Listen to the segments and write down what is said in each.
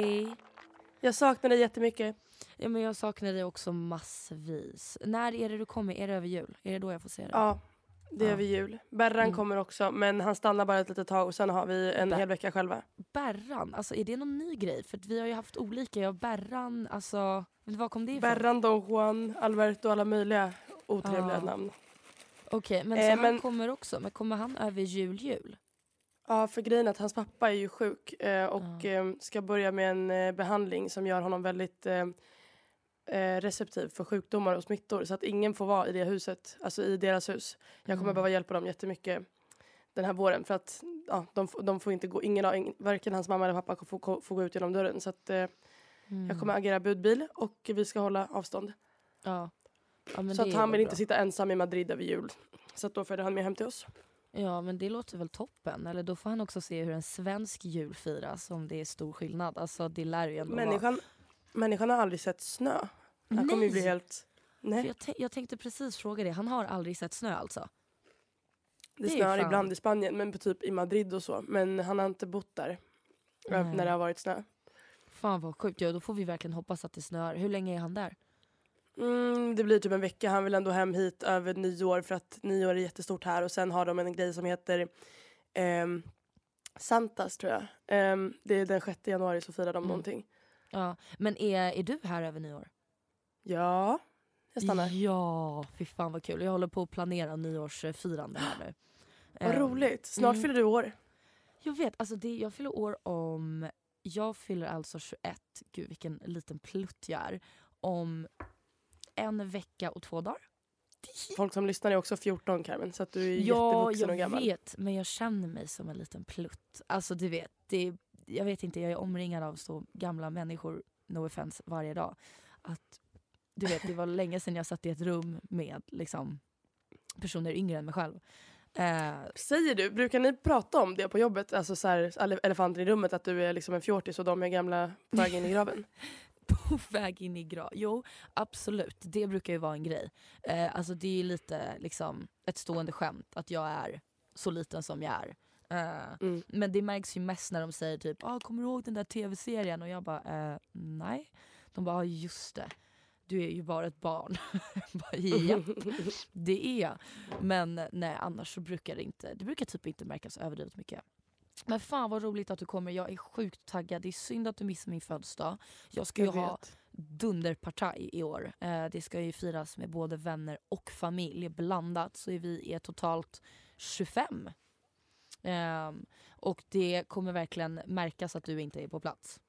Hej! Jag saknar dig jättemycket. Ja, men jag saknar dig också massvis. När är det du kommer? Är det över jul? Är det då jag får se dig? Ja, det är Ja. över jul. Berran Mm. kommer också, men han stannar bara ett litet tag och sen har vi en Ber- hel vecka själva. Berran, alltså är det någon ny grej? För vi har ju haft olika. Jag Berran, alltså var kom det ifrån? Berran, Don Juan, Alberto, alla möjliga otrevliga Ja. namn. Okej, men Eh, så han men- kommer också. Men kommer han över jul, jul? Ja, för grejen är att hans pappa är ju sjuk eh, och Ja. eh, ska börja med en eh, behandling som gör honom väldigt eh, receptiv för sjukdomar och smittor så att ingen får vara i det huset, alltså i deras hus. Jag kommer Mm. behöva hjälpa dem jättemycket den här våren för att ja, de, de får inte gå, ingen, av- ing- varken hans mamma eller pappa får, får, gå ut genom dörren så att eh, Mm. jag kommer agera budbil och vi ska hålla avstånd. Ja. ja så att han vill inte bra. sitta ensam i Madrid över jul. Så att då följer han med hem till oss. Ja, men det låter väl toppen. Eller då får han också se hur en svensk jul firas, om det är stor skillnad. Alltså det lär ju ändå vara... Människan, människan har aldrig sett snö. Han kommer ju bli Nej! helt... Nej. Jag, jag tänkte precis fråga det. Han har aldrig sett snö alltså? Det Det snöar ibland i Spanien, men typ i Madrid och så. Men han har inte bott där ö- Nej. när det har varit snö. Fan vad sjukt. Ja, då får vi verkligen hoppas att det snöar. Hur länge är han där? Mm, det blir typ en vecka. Han vill ändå hem hit över nyår för att nyår är jättestort här. Och sen har de en grej som heter ehm, Santas tror jag. Ehm, det är den 6 januari så firar de Mm. någonting. Ja. Men är, är du här över nyår? Ja, jag stannar. Ja, fy fan vad kul. Jag håller på att planera nyårsfirande här nu. Vad Ehm, roligt. Snart mm. fyller du år. Jag vet, alltså det, jag fyller år om... Jag fyller alltså 21, gud vilken liten plutt jag är, om en vecka och två dagar. Folk som lyssnar är också 14 Carmen. Så att du är Ja, jättevuxen och jag gammal. vet, men jag känner mig som en liten plutt. Alltså du vet, det, jag vet inte, jag är omringad av så gamla människor, no offense, varje dag. Att, du vet, det var länge sedan jag satt i ett rum med liksom, personer yngre än mig själv. Eh, Säger du, brukar ni prata om det på jobbet? Alltså så här, ele- elefanten i rummet, att du är liksom en fjortis och de är gamla på väg in i graven? på väg in i grav. Jo, absolut. Det brukar ju vara en grej. Eh, alltså det är ju lite liksom ett stående skämt att jag är så liten som jag är. Eh, Mm. Men det märks ju mest när de säger typ ah, “kommer du ihåg den där tv-serien?” och jag bara eh, “nej”. De bara ah, “just det, du är ju bara ett barn”. Bara, ja, det är jag. Men nej, annars så brukar det inte, det brukar typ inte märkas överdrivet mycket. Men fan vad roligt att du kommer, jag är sjukt taggad. Det är synd att du missar min födelsedag. Jag ska ju Jag ha dunderpartaj i år. Eh, det ska ju firas med både vänner och familj blandat. Så vi är totalt 25. Ehm, och det kommer verkligen märkas att du inte är på plats.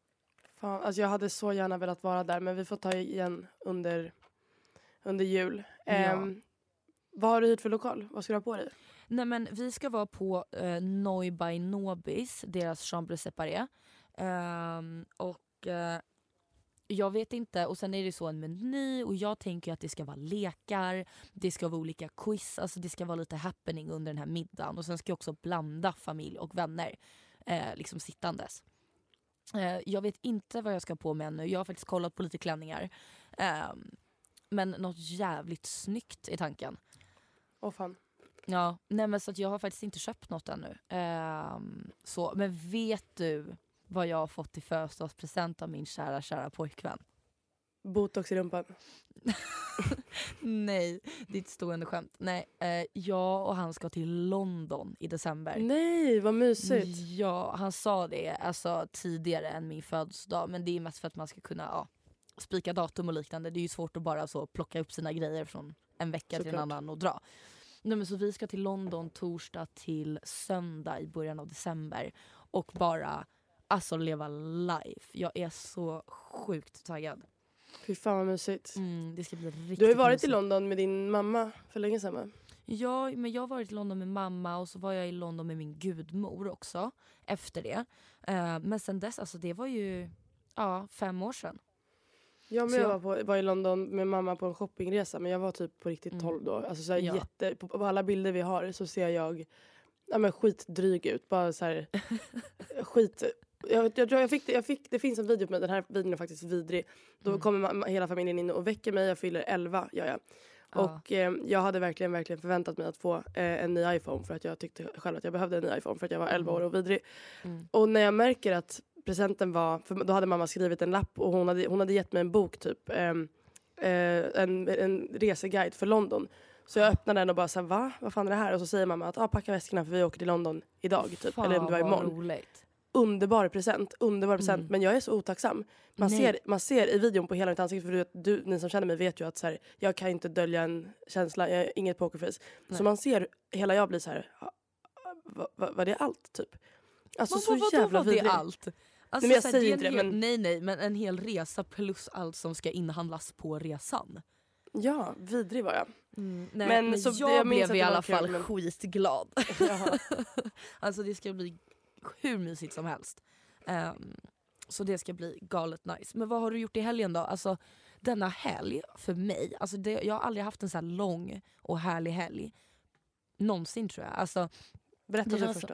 Fan, alltså jag hade så gärna velat vara där men vi får ta igen under, under jul. Ja. Ehm, vad har du hyrt för lokal? Vad ska du ha på dig? Nej men vi ska vara på eh, Noi by Nobis, deras chambre séparé. Eh, och eh, jag vet inte, och sen är det så en meny och jag tänker att det ska vara lekar, det ska vara olika quiz, alltså det ska vara lite happening under den här middagen och sen ska jag också blanda familj och vänner eh, liksom sittandes. Eh, jag vet inte vad jag ska på mig ännu, jag har faktiskt kollat på lite klänningar. Ehm, men något jävligt snyggt i tanken. Åh fan. Ja, nej men så att jag har faktiskt inte köpt något ännu. Ehm, så, men vet du vad jag har fått i födelsedagspresent av min kära, kära pojkvän? Botox i rumpan. Nej, det är ett stående skämt. Nej, eh, jag och han ska till London i december. Nej, vad mysigt. Ja, han sa det alltså, tidigare än min födelsedag men det är mest för att man ska kunna ja, spika datum och liknande. Det är ju svårt att bara så plocka upp sina grejer från en vecka till en Såklart. annan och dra. Nej, men så vi ska till London torsdag till söndag i början av december och bara alltså leva life. Jag är så sjukt taggad. Fy fan vad mysigt. Mm, det ska bli riktigt Du har ju varit i mysigt. London med din mamma för länge sedan va? Ja, men jag har varit i London med mamma och så var jag i London med min gudmor också efter det. Eh, men sen dess, alltså det var ju ja, fem år sedan. Jag Så med jag- var, på, var i London med mamma på en shoppingresa men jag var typ på riktigt Mm. 12 då. Alltså så här Ja. jätte, på, på alla bilder vi har så ser jag ja, men skitdryg ut. Bara så här, skit. Jag, jag, jag, fick jag fick, det finns en video på mig, den här videon är faktiskt vidrig. Då Mm. kommer hela familjen in och väcker mig, jag fyller 11 gör jag. Ja. Och eh, jag hade verkligen, verkligen förväntat mig att få eh, en ny iPhone för att jag tyckte själv att jag behövde en ny iPhone för att jag var 11 år och vidrig. Mm. Och när jag märker att presenten var, för då hade mamma skrivit en lapp och hon hade, hon hade gett mig en bok typ. ehm, eh, en, en reseguide för London. Så jag öppnar den och bara såhär va? Vad fan är det här? Och så säger mamma att ah, packa väskorna för vi åker till London idag. Typ. Fan Eller om det var imorgon. roligt. Underbar present, underbar present. Mm. Men jag är så otacksam. Man Nej. ser, man ser i videon på hela mitt ansikte, för du, du, ni som känner mig vet ju att så här, jag kan inte dölja en känsla, jag är inget pokerface. Nej. Så man ser, hela jag blir så här, "Ah, vad va, var det allt typ? Alltså Men så jävla var det vidrig. allt? Alltså, men jag säger inte det, men- Nej nej, men en hel resa plus allt som ska inhandlas på resan. Ja, vidrig var jag. Nej, men, Men så det- jag, jag blev i det alla fall men- skitglad. Alltså det ska bli hur mysigt som helst. Ehm, så det ska bli galet nice. Men vad har du gjort i helgen då? Alltså denna helg för mig, alltså det, jag har aldrig haft en så här lång och härlig helg. Någonsin tror jag. Alltså, Berätta Det du känns först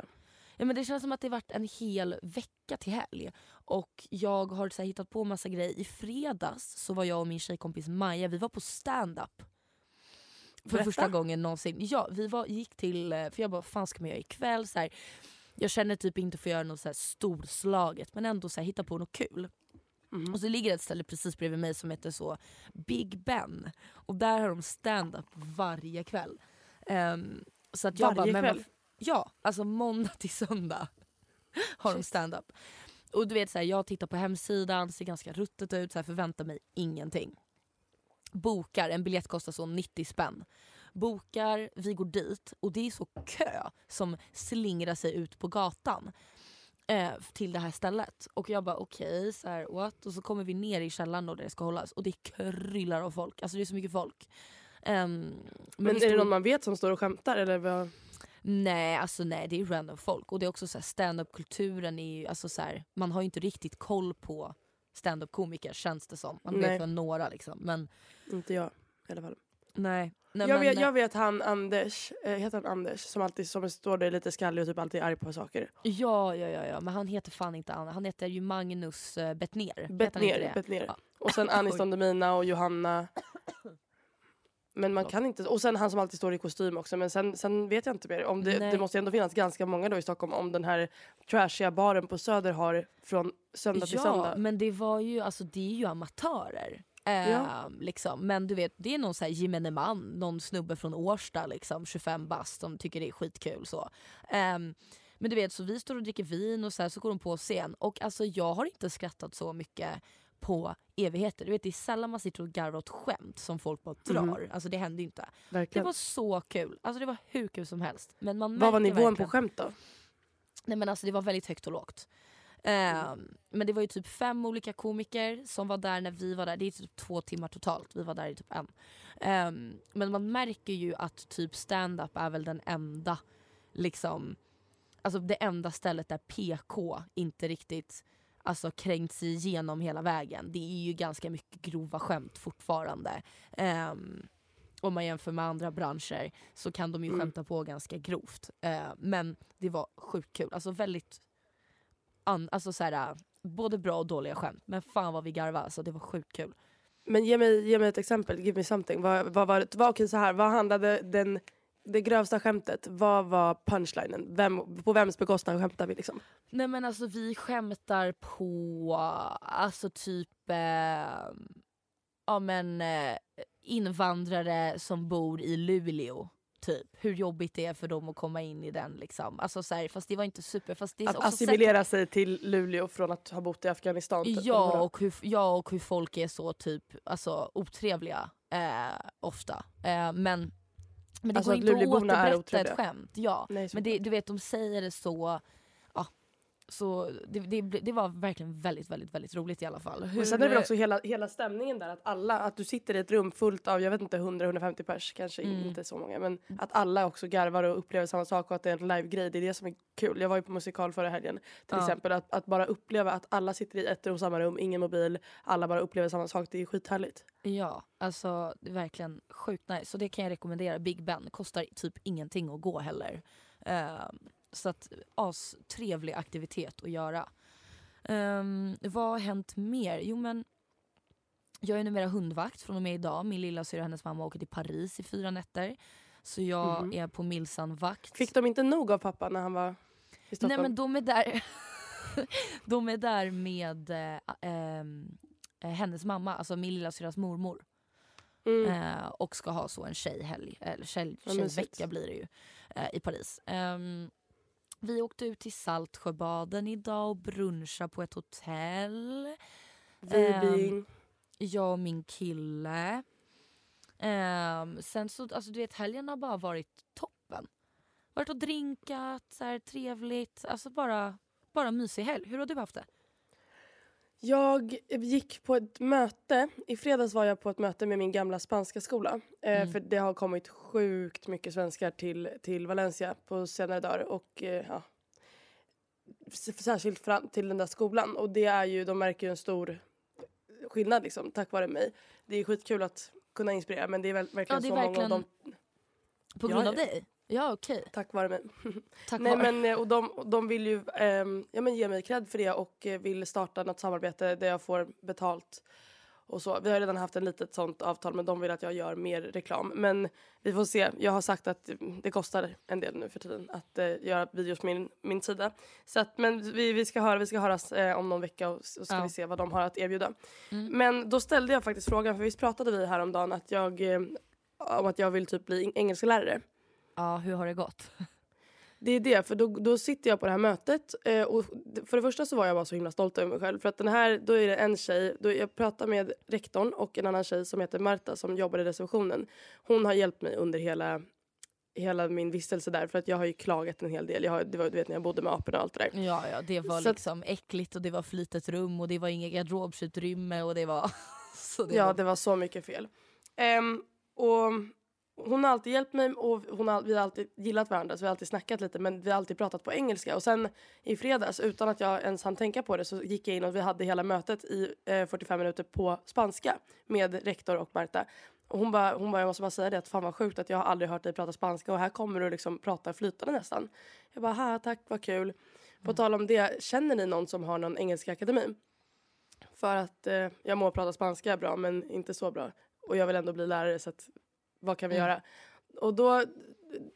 Ja, men det känns som att det varit en hel vecka till helg. Och jag har så här, hittat på massa grejer. I fredags så var jag och min tjejkompis Maja, vi var på stand-up. För Berätta. första gången någonsin. Ja, vi var, gick till, för jag bara vad fan ska man göra ikväll? Så här, jag känner typ inte för att göra något så här storslaget men ändå så här, hitta på något kul. Mhm. Och så ligger det ett ställe precis bredvid mig som heter så Big Ben. Och där har de stand-up varje kväll. Ehm, så att jag Varje bara, kväll? Ja, alltså måndag till söndag har de stand-up. Och du vet så här, jag tittar på hemsidan, ser ganska ruttet ut, så här, förväntar mig ingenting. Bokar, en biljett kostar så 90 spänn. Bokar, vi går dit och det är så kö som slingrar sig ut på gatan eh, till det här stället. Och jag bara okej, så här, what? Och så kommer vi ner i källaren då där det ska hållas och det kryllar av folk. Alltså det är så mycket folk. Ehm, Men vi är det någon man vet som står och skämtar eller vad? Nej, alltså nej det är random folk. Och det är också så här, stand-up-kulturen är ju, alltså så här, man har ju inte riktigt koll på stand-up-komiker känns det som. Man Nej. vet för några liksom. Men Inte jag i alla fall. nej. nej jag, men, vet, jag vet han Anders, eh, heter han Anders, som alltid som står där lite skallig och typ alltid är arg på saker. Ja, ja, ja, ja, men han heter fan inte Anna. Han heter ju Magnus eh, Bettner. Heter han Bett inte ner, det? bett ner. Ja. Och sen Anis. Don Demina och Johanna. Men man kan inte, och sen han som alltid står i kostym också. Men sen, sen vet jag inte mer. Om det, det måste ändå finnas ganska många då i Stockholm om den här trashiga baren på Söder har från söndag till Ja, söndag. men det var ju, alltså det är ju amatörer. Eh, Ja. liksom. Men du vet, det är någon så här gemene man, någon snubbe från Årsta, liksom, 25 bast, som tycker det är skitkul. Så. Ehm, men du vet, så vi står och dricker vin och så, här, så går de på scen. Och alltså jag har inte skrattat så mycket på evigheter. Du vet, det är sällan man sitter och garvar åt skämt som folk bara drar. Mhm. Alltså det händer ju inte. Det Verkligen. var så kul. Alltså det var hur kul som helst. Men man Vad var nivån verkligen- på skämt då? Nej men alltså det var väldigt högt och lågt. Ehm, Men det var ju typ fem olika komiker som var där när vi var där. Det är typ två timmar totalt. Vi var där i typ en. Ehm, men man märker ju att typ stand-up är väl den enda liksom Alltså det enda stället där PK inte riktigt alltså kränkt sig igenom hela vägen. Det är ju ganska mycket grova skämt fortfarande. Um, om man jämför med andra branscher så kan de ju Mm. skämta på ganska grovt. Eh, men det var sjukt kul. Alltså väldigt, an, alltså så här, både bra och dåliga skämt. Men fan vad vi garvade, alltså det var sjukt kul. Men ge mig, ge mig ett exempel, give me something. Vad, vad var det? Okej, så här, vad handlade den, det grövsta skämtet? Vad var punchlinen? Vem, på vems bekostnad skämtar vi liksom? Nej men alltså vi skämtar på, alltså typ, eh, ja men eh, invandrare som bor i Luleå. Typ. Hur jobbigt det är för dem att komma in i den liksom. Alltså så här, fast det var inte super, fast det är Att också assimilera sig till Luleå från att ha bott i Afghanistan? typ, Ja och, hur, ja, och hur folk är så typ alltså, otrevliga eh, ofta. Eh, men, men det Alltså går inte att återberätta ett skämt. Ja. Nej, Men det, du vet de säger det så. Så det, det, det var verkligen väldigt, väldigt, väldigt roligt i alla fall. Men sen är det väl också hela, hela stämningen där att alla, att du sitter i ett rum fullt av, jag vet inte, 100-150 pers, kanske Mm. inte så många, men att alla också garvar och upplever samma sak och att det är en live-grej, det är det som är kul. Jag var ju på musikal förra helgen till Ja. exempel, att, att bara uppleva att alla sitter i ett och samma rum, ingen mobil, alla bara upplever samma sak, det är skithärligt. Ja, alltså det är verkligen sjukt nice. Så det kan jag rekommendera. Big Ben kostar typ ingenting att gå heller. Ehm, så att as trevlig aktivitet att göra. Ehm, vad har hänt mer? Jo men jag är numera hundvakt från och med idag. Min lilla syster och hennes mamma åker till Paris i fyra nätter. Så jag Mhm. är på Milsan-vakt. Fick de inte nog av pappa när han var i Stockholm? Nej men de är där, de är där med ehm, eh, hennes mamma, alltså min lilla syrras mormor. mm. Eh, och ska ha så en tjejhelg, eller tjej, tjejvecka blir det ju i Paris. Ehm, vi åkte ut till Saltsjöbaden idag och brunchade på ett hotell. Vibing. Jag och min kille. Ehm, sen så, alltså du vet helgen har bara varit toppen. Varit och drinkat, så här, trevligt. Alltså bara, bara mysig helg. Hur har du haft det? Jag gick på ett möte, i fredags var jag på ett möte med min gamla spanska skola. Eh, Mm. För det har kommit sjukt mycket svenskar till, till Valencia på senare dagar. Och eh, ja, särskilt fram till den där skolan. Och det är ju, de märker ju en stor skillnad liksom, tack vare mig. Det är skitkul att kunna inspirera men det är väl, verkligen det är så många av dem På Ja, grund av ja. dig? Ja okej. tack vare mig. Tack Nej men eh, och de, och de vill ju ehm, ja, men ge mig cred för det och eh, vill starta något samarbete där jag får betalt och så. Vi har redan haft ett litet sånt avtal men de vill att jag gör mer reklam. Men vi får se. Jag har sagt att mm, det kostar en del nu för tiden att eh, göra videos på min, min sida. Så att, men vi, vi ska höra, vi ska höras eh, om någon vecka och, och ska Ja. vi se vad de har att erbjuda. Mm. Men då ställde jag faktiskt frågan, för visst pratade vi häromdagen att jag, eh, om att jag vill typ bli engelsklärare. Ja hur har det gått? Det är det, för då, då sitter jag på det här mötet eh, och för det första så var jag bara så himla stolt över mig själv för att den här, då är det en tjej, då jag pratar med rektorn och en annan tjej som heter Marta som jobbar i receptionen. Hon har hjälpt mig under hela, hela min vistelse där för att jag har ju klagat en hel del. Jag har, det var du vet när jag bodde med aporna och allt det där. Ja, ja det var Så att- liksom äckligt och det var för litet rum och det var inget garderobsutrymme och det var... det ja, var... det var så mycket fel. Ehm, och hon har alltid hjälpt mig och hon har, vi har alltid gillat varandra så vi har alltid snackat lite men vi har alltid pratat på engelska. Och sen i fredags utan att jag ens hann tänka på det så gick jag in och vi hade hela mötet i eh, 45 minuter på spanska med rektor och Marta. Och hon bara, hon bara, jag måste bara säga det att fan vad sjukt att jag har aldrig hört dig prata spanska och här kommer du liksom prata flytande nästan. Jag bara, ha tack vad kul. På tal om det, känner ni någon som har någon engelska akademi? För att eh, jag må prata spanska bra men inte så bra. Och jag vill ändå bli lärare så att vad kan vi Mm. göra? Och då,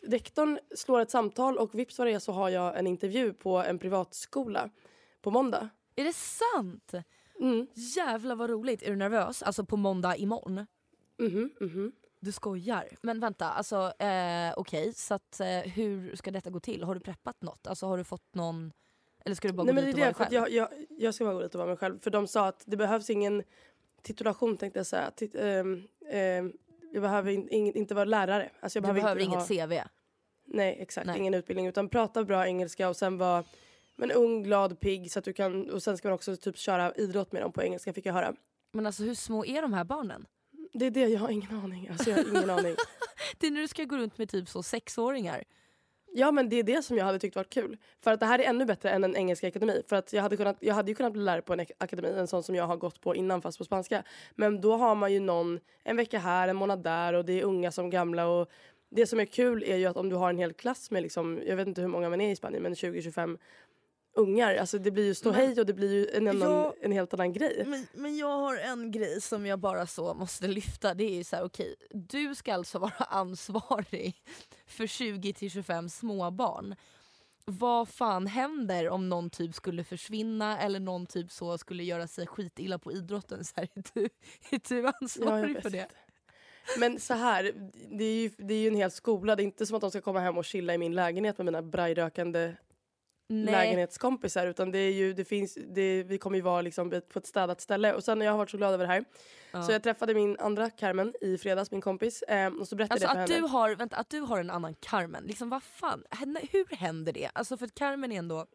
rektorn slår ett samtal och vips vad det är så har jag en intervju på en privatskola på måndag. Är det sant? Mm. Jävlar vad roligt. Är du nervös? Alltså på måndag imorgon? Mhm, mhm. Du skojar. Men vänta, alltså eh, okej, så att eh, hur ska detta gå till? Har du preppat något? Alltså har du fått någon... Eller ska du bara Nej, gå dit och vara att själv? jag, jag, jag ska bara gå dit och vara mig själv. För de sa att det behövs ingen titulation tänkte jag säga. Tit, ehm, ehm, jag behöver in, ing- inte vara lärare. Alltså jag Du behöver inte inget ha, CV? Nej exakt, Nej. ingen utbildning utan prata bra engelska och sen vara men ung, glad, pigg så att du kan och sen ska man också typ köra idrott med dem på engelska fick jag höra. Men alltså hur små är de här barnen? Det är det, jag har ingen aning. Alltså jag har ingen aning. Det är när du ska gå runt med typ så sexåringar. Ja men det är det som jag hade tyckt varit kul. För att det här är ännu bättre än en engelsk akademi. För att jag hade, kunnat, jag hade ju kunnat bli lärare på en akademi, en sån som jag har gått på innan fast på spanska. Men då har man ju någon en vecka här, en månad där och det är unga som gamla. Och det som är kul är ju att om du har en hel klass med liksom, jag vet inte hur många man är i Spanien men 20-25 ungar. Alltså det blir ju ståhej och det blir ju en, annan, Ja. en helt annan grej. Men, men jag har en grej som jag bara så måste lyfta. Det är ju så här, okej, du ska alltså vara ansvarig för 20-25 småbarn. Vad fan händer om någon typ skulle försvinna eller någon typ så skulle göra sig skitilla på idrotten? Så här, är, du, är du Ja, ansvarig vet för det? Men så här, det är, ju, det är ju en hel skola. Det är inte som att de ska komma hem och chilla i min lägenhet med mina brajrökande Nej. lägenhetskompisar. Utan det är ju, det finns, det, vi kommer ju vara liksom på ett städat ställe. Och sen har jag varit så glad över det här. Så jag träffade min andra Carmen i fredags, min kompis. Eh, och så berättade Alltså jag för att henne. du, har, vänta, att du har en annan Carmen, liksom vad fan, hur händer det? Alltså för att Carmen är ändå,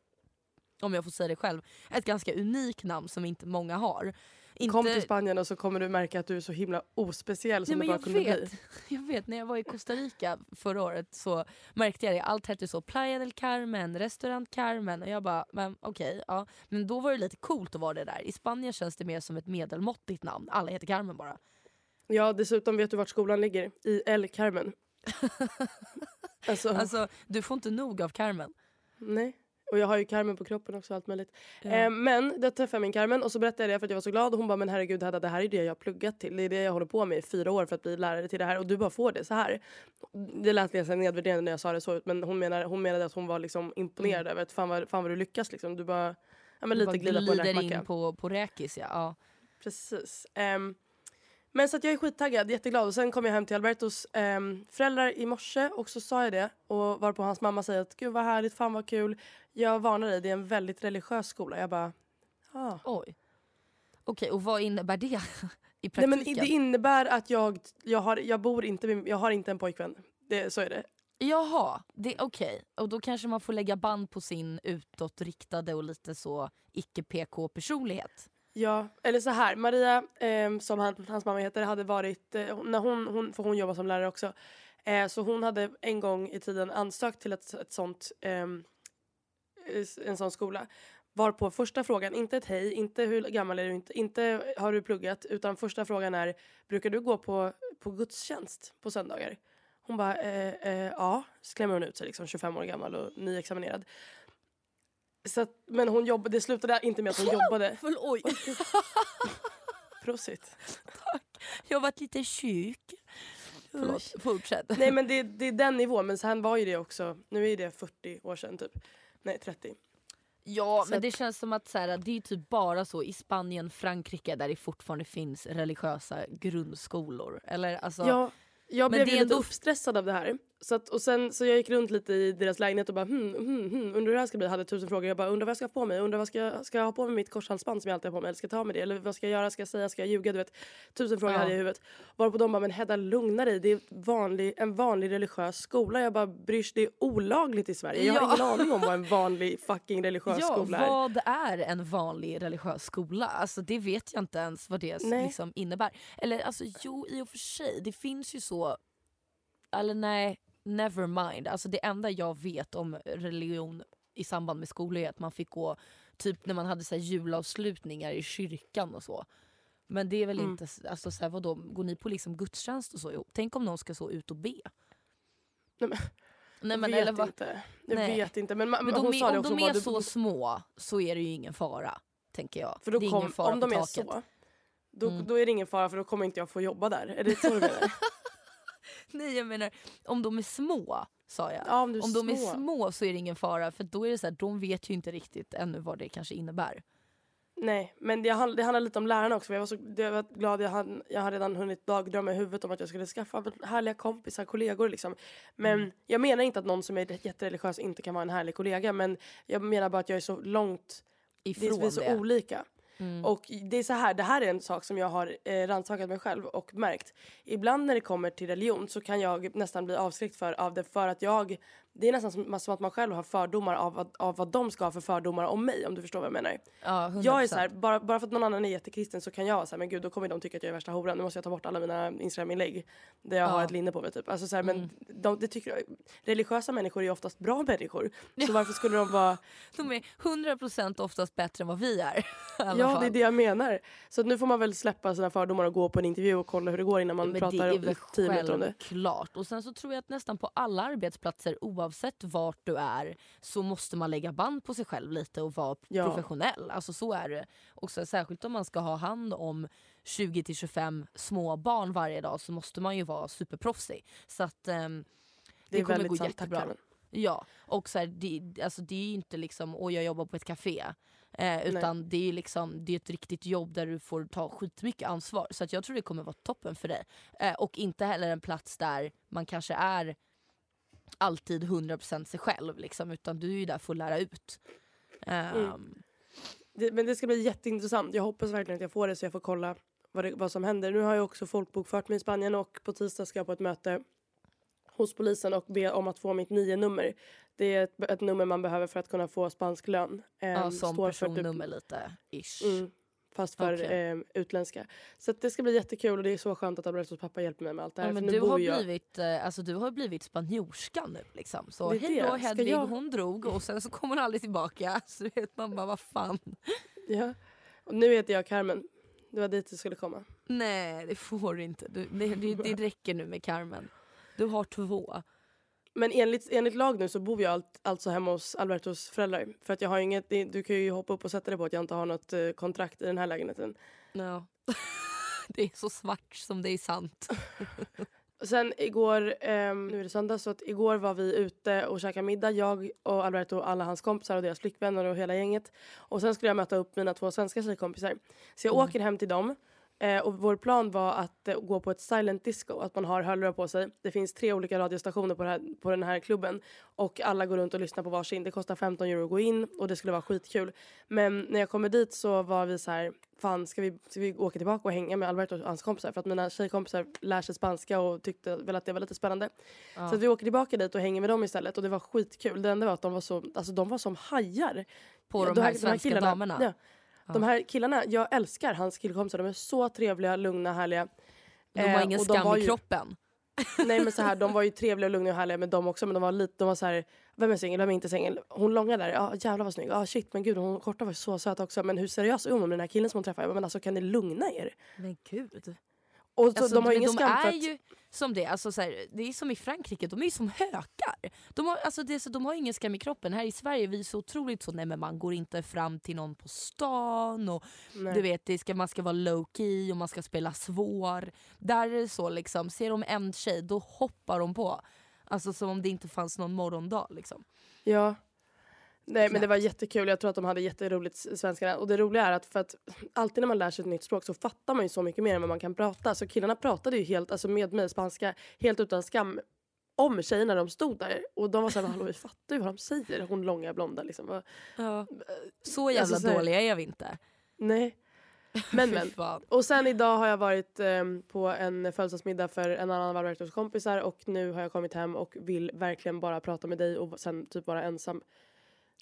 om jag får säga det själv, ett ganska unikt namn som inte många har. Inte, Kom till Spanien och så kommer du märka att du är så himla ospeciell som Nej, du bara jag kunde vet, bli. jag vet, när jag var i Costa Rica förra året så märkte jag det. Allt hette så Playa del Carmen, restaurant Carmen och jag bara, men okej, ja. Men då var det lite coolt att vara det där. I Spanien känns det mer som ett medelmåttigt namn. Alla heter Carmen bara. Ja, dessutom vet du vart skolan ligger? I El Carmen. alltså, Alltså du får inte nog av Carmen. nej. Och jag har ju Carmen på kroppen också allt möjligt. Eh, men då träffade jag min Carmen och så berättade jag det för att jag var så glad och hon bara men herregud Hedda det här är det jag har pluggat till. Det är det jag håller på med i fyra år för att bli lärare till det här och du bara får det så här. Det lät ganska nedvärderande när jag sa det så men hon, menar, hon menade att hon var liksom imponerad över att fan vad, fan vad du lyckas liksom. Du bara, ja men Du lite bara glida på en glider räkmacka. in på, på räkis ja. ja. Precis. Ehm, men så att jag är skittaggad, jätteglad. Och sen kom jag hem till Albertos ehm, föräldrar i morse och så sa jag det. Och varpå hans mamma säger att gud vad härligt, fan vad kul. Jag varnar dig, det är en väldigt religiös skola. Jag bara, ah. Oj. Okej och vad innebär det i Nej, praktiken? men det innebär att jag, jag, har, jag bor inte med, jag har inte en pojkvän. Det, så är det. Jaha, det- okej. Och då kanske man får lägga band på sin utåtriktade och lite så icke-PK-personlighet. Ja, eller så här. Maria, eh, som han, hans mamma heter, hade varit, eh, när hon, hon, för hon jobbar som lärare också. Eh, så hon hade en gång i tiden ansökt till ett, ett sånt, ehm, en sån skola. Varpå första frågan, inte ett hej, inte hur gammal är du, inte, inte har du pluggat, utan första frågan är, brukar du gå på, på gudstjänst på söndagar? Hon bara, eh, eh, ja, så klämmer hon ut sig liksom 25 år gammal och nyexaminerad. Så att, men hon jobbade, det slutade inte med att hon jobbade. Förl- oj, Prosit. jag har varit lite sjuk. Förlåt, fortsätt. Nej men det, det är den nivån, men sen var ju det också, nu är det 40 år sedan typ. Nej 30. Ja Så men att- det känns som att så här, det är typ bara så i Spanien, Frankrike där det fortfarande finns religiösa grundskolor. Eller alltså, Ja, jag Men blev det ju är lite ändå- uppstressad av det här. Så, att, och sen, så jag gick runt lite i deras lägenhet och bara hmm, hmm, hmm, undrar hur det här ska bli. Jag hade tusen frågor. Jag bara undrar vad jag ska ha på mig. Undrar vad ska, ska jag ha på mig mitt korshalsband som jag alltid har på mig? Eller ska jag ta med det? Eller vad ska jag göra? Ska jag säga? Ska jag ljuga? Du vet. Tusen frågor Ja. hade jag i huvudet. Varpå de bara men Hedda lugna dig. Det är vanlig, en vanlig religiös skola. Jag bara bryrs det är olagligt i Sverige. Jag har Ja. ingen aning om vad en vanlig fucking religiös ja, skola är. vad är en vanlig religiös skola? Alltså det vet jag inte ens vad det Nej. liksom innebär. Eller alltså jo i och för sig, det finns ju så, eller nej, never mind. Alltså det enda jag vet om religion i samband med skolor är att man fick gå typ när man hade så här julavslutningar i kyrkan och så. Men det är väl Mm. inte, alltså så här, vadå, går ni på liksom gudstjänst och så ihop? Tänk om någon ska så ut och be? Nej, men, Nej, men, jag vet eller vad- inte. Jag Nej. vet inte. Men, ma- Men hon de sa är, om också. de hon bara, är du- så små så är det ju ingen fara. Tänker jag. För då det är kom, ingen fara om de på är taket. så, då, Mm. då är det ingen fara för då kommer inte jag få jobba där. Är det så du menar? Nej jag menar om de är små sa jag. Ja, om om de är små. små så är det ingen fara för då är det så här, de vet ju inte riktigt ännu vad det kanske innebär. Nej, men det, det handlar lite om lärarna också. Jag var så jag var glad, jag hade, jag hade redan hunnit dagdrömma i huvudet om att jag skulle skaffa härliga kompisar, kollegor liksom. Men Mm. jag menar inte att någon som är jättereligiös inte kan vara en härlig kollega. Men jag menar bara att jag är så långt, det är, Ifrån vi är så det. olika. Mm. Och det är så här, det här är en sak som jag har eh, rannsakat mig själv och märkt. Ibland när det kommer till religion så kan jag nästan bli avskräckt för, av det för att jag det är nästan som, som att man själv har fördomar av, vad- av vad de ska ha för fördomar om mig om du förstår vad jag menar. Ja, 100%. Jag är så här, bara, bara för att någon annan är jättekristen så kan jag vara så här, men gud då kommer de tycka att jag är värsta horan. Nu måste jag ta bort alla mina Instagram-inlägg där jag Ja. har ett linne på mig typ. Alltså så här, men de, det tycker, religiösa människor är oftast bra människor. Så varför skulle de vara De är 100% oftast bättre än vad vi är. Ja, det är det jag menar. Så nu får man väl släppa sina fördomar och gå på en intervju och kolla hur det går innan man Men pratar det är väl tio minuter om det. självklart. Och sen så tror jag att nästan på alla arbetsplatser oavsett vart du är så måste man lägga band på sig själv lite och vara Ja. professionell. Alltså så är det. Och så, särskilt om man ska ha hand om 20-25 små barn varje dag så måste man ju vara superproffsig. Så att ehm, det, Det kommer gå sant, jättebra. Carmen. Ja, och så här, det, alltså det är ju inte liksom åh jag jobbar på ett café. Eh, utan det är liksom, det är ett riktigt jobb där du får ta skitmycket ansvar. Så att jag tror det kommer vara toppen för dig. Eh, och inte heller en plats där man kanske är alltid 100% sig själv. Liksom, utan du är ju där för att lära ut. Ehm, Mm. Det, men det ska bli jätteintressant. Jag hoppas verkligen att jag får det så jag får kolla vad, det, vad som händer. Nu har jag också folkbokfört mig i Spanien och på tisdag ska jag på ett möte hos polisen och be om att få mitt nio nummer. Det är ett, ett nummer man behöver för att kunna få spansk lön. ja, Ehm, som typ- personnummer lite. Ish. Mm, fast för Okej. ehm, utländska. Så det ska bli jättekul och det är så skönt att Albertos pappa hjälper mig med allt det här. Ja, men du, har jag... blivit, eh, alltså, du har blivit spanjorska nu. Liksom. Så hej då Hedvig, jag- hon drog och sen så kommer hon aldrig tillbaka. Så vet man bara vad fan. Ja. Och nu heter jag Carmen. Det var dit du skulle komma. Nej det får du inte. Du, det, det, det räcker nu med Carmen. Du har två. Men enligt, enligt lag nu så bor jag allt, alltså hemma hos Albertos föräldrar. För att jag har inget, du kan ju hoppa upp och sätta dig på att jag inte har något eh, kontrakt i den här lägenheten. Ja. Det är så svart som det är sant. Sen igår, ehm, nu är det söndag, så att igår var vi ute och käkade middag. Jag och Alberto och alla hans kompisar och deras flickvänner och hela gänget. Och sen skulle jag möta upp mina två svenska tjejkompisar. Så jag åker hem till dem. Eh, och vår plan var att eh, gå på ett silent disco, att man har hörlurar på sig. Det finns tre olika radiostationer på, här, på den här klubben. Och alla går runt och lyssnar på varsin. Det kostar 15 euro att gå in och det skulle vara skitkul. Men när jag kommer dit så var vi så här, fan ska vi, ska vi åka tillbaka och hänga med Alberto och hans kompisar? För att mina tjejkompisar lär sig spanska och tyckte väl att det var lite spännande. Så att vi åker tillbaka dit och hänger med dem istället och det var skitkul. Det enda var att de var så, alltså de var som hajar. På Ja, de här svenska killarna, damerna. Ja, De här killarna, jag älskar hans killkompisar. De är så trevliga, lugna, härliga. De har Eh, ingen de skam var i ju- kroppen. Nej men så här, de var ju trevliga lugna och härliga med dem också men de var lite, de var så här, vem är singel, vem är inte singel? Hon långa där, ja jävlar vad snygg, ja shit men gud hon korta var så söt också men hur seriös är hon med den här killen som hon träffar? Jag bara, Men alltså kan ni lugna er? Men gud. Och så, Alltså, de har ingen skam för att, ju som det, alltså, så här, det är som i Frankrike, de är ju som hökar. De har, alltså, det är så, de har ingen skam i kroppen. Här i Sverige är vi så otroligt så, nej men man går inte fram till någon på stan och Nej. du vet, det ska, man ska vara low key och man ska spela svår. Där är det så liksom, ser de en tjej då hoppar de på. Alltså som om det inte fanns någon morgondag liksom. Ja. Nej men det var jättekul, jag tror att de hade jätteroligt svenskarna. Och det roliga är att för att alltid när man lär sig ett nytt språk så fattar man ju så mycket mer än vad man kan prata. Så killarna pratade ju helt, alltså med mig spanska, helt utan skam om tjejerna de stod där. Och de var såhär, hallå vi fattar ju vad de säger. Hon långa blonda liksom. Vad- Så jävla Alltså, så här- dåliga är vi inte. Nej. Men men. Och sen idag har jag varit ehm, på en födelsedagsmiddag för en annan av kompisar och nu har jag kommit hem och vill verkligen bara prata med dig och sen typ vara ensam.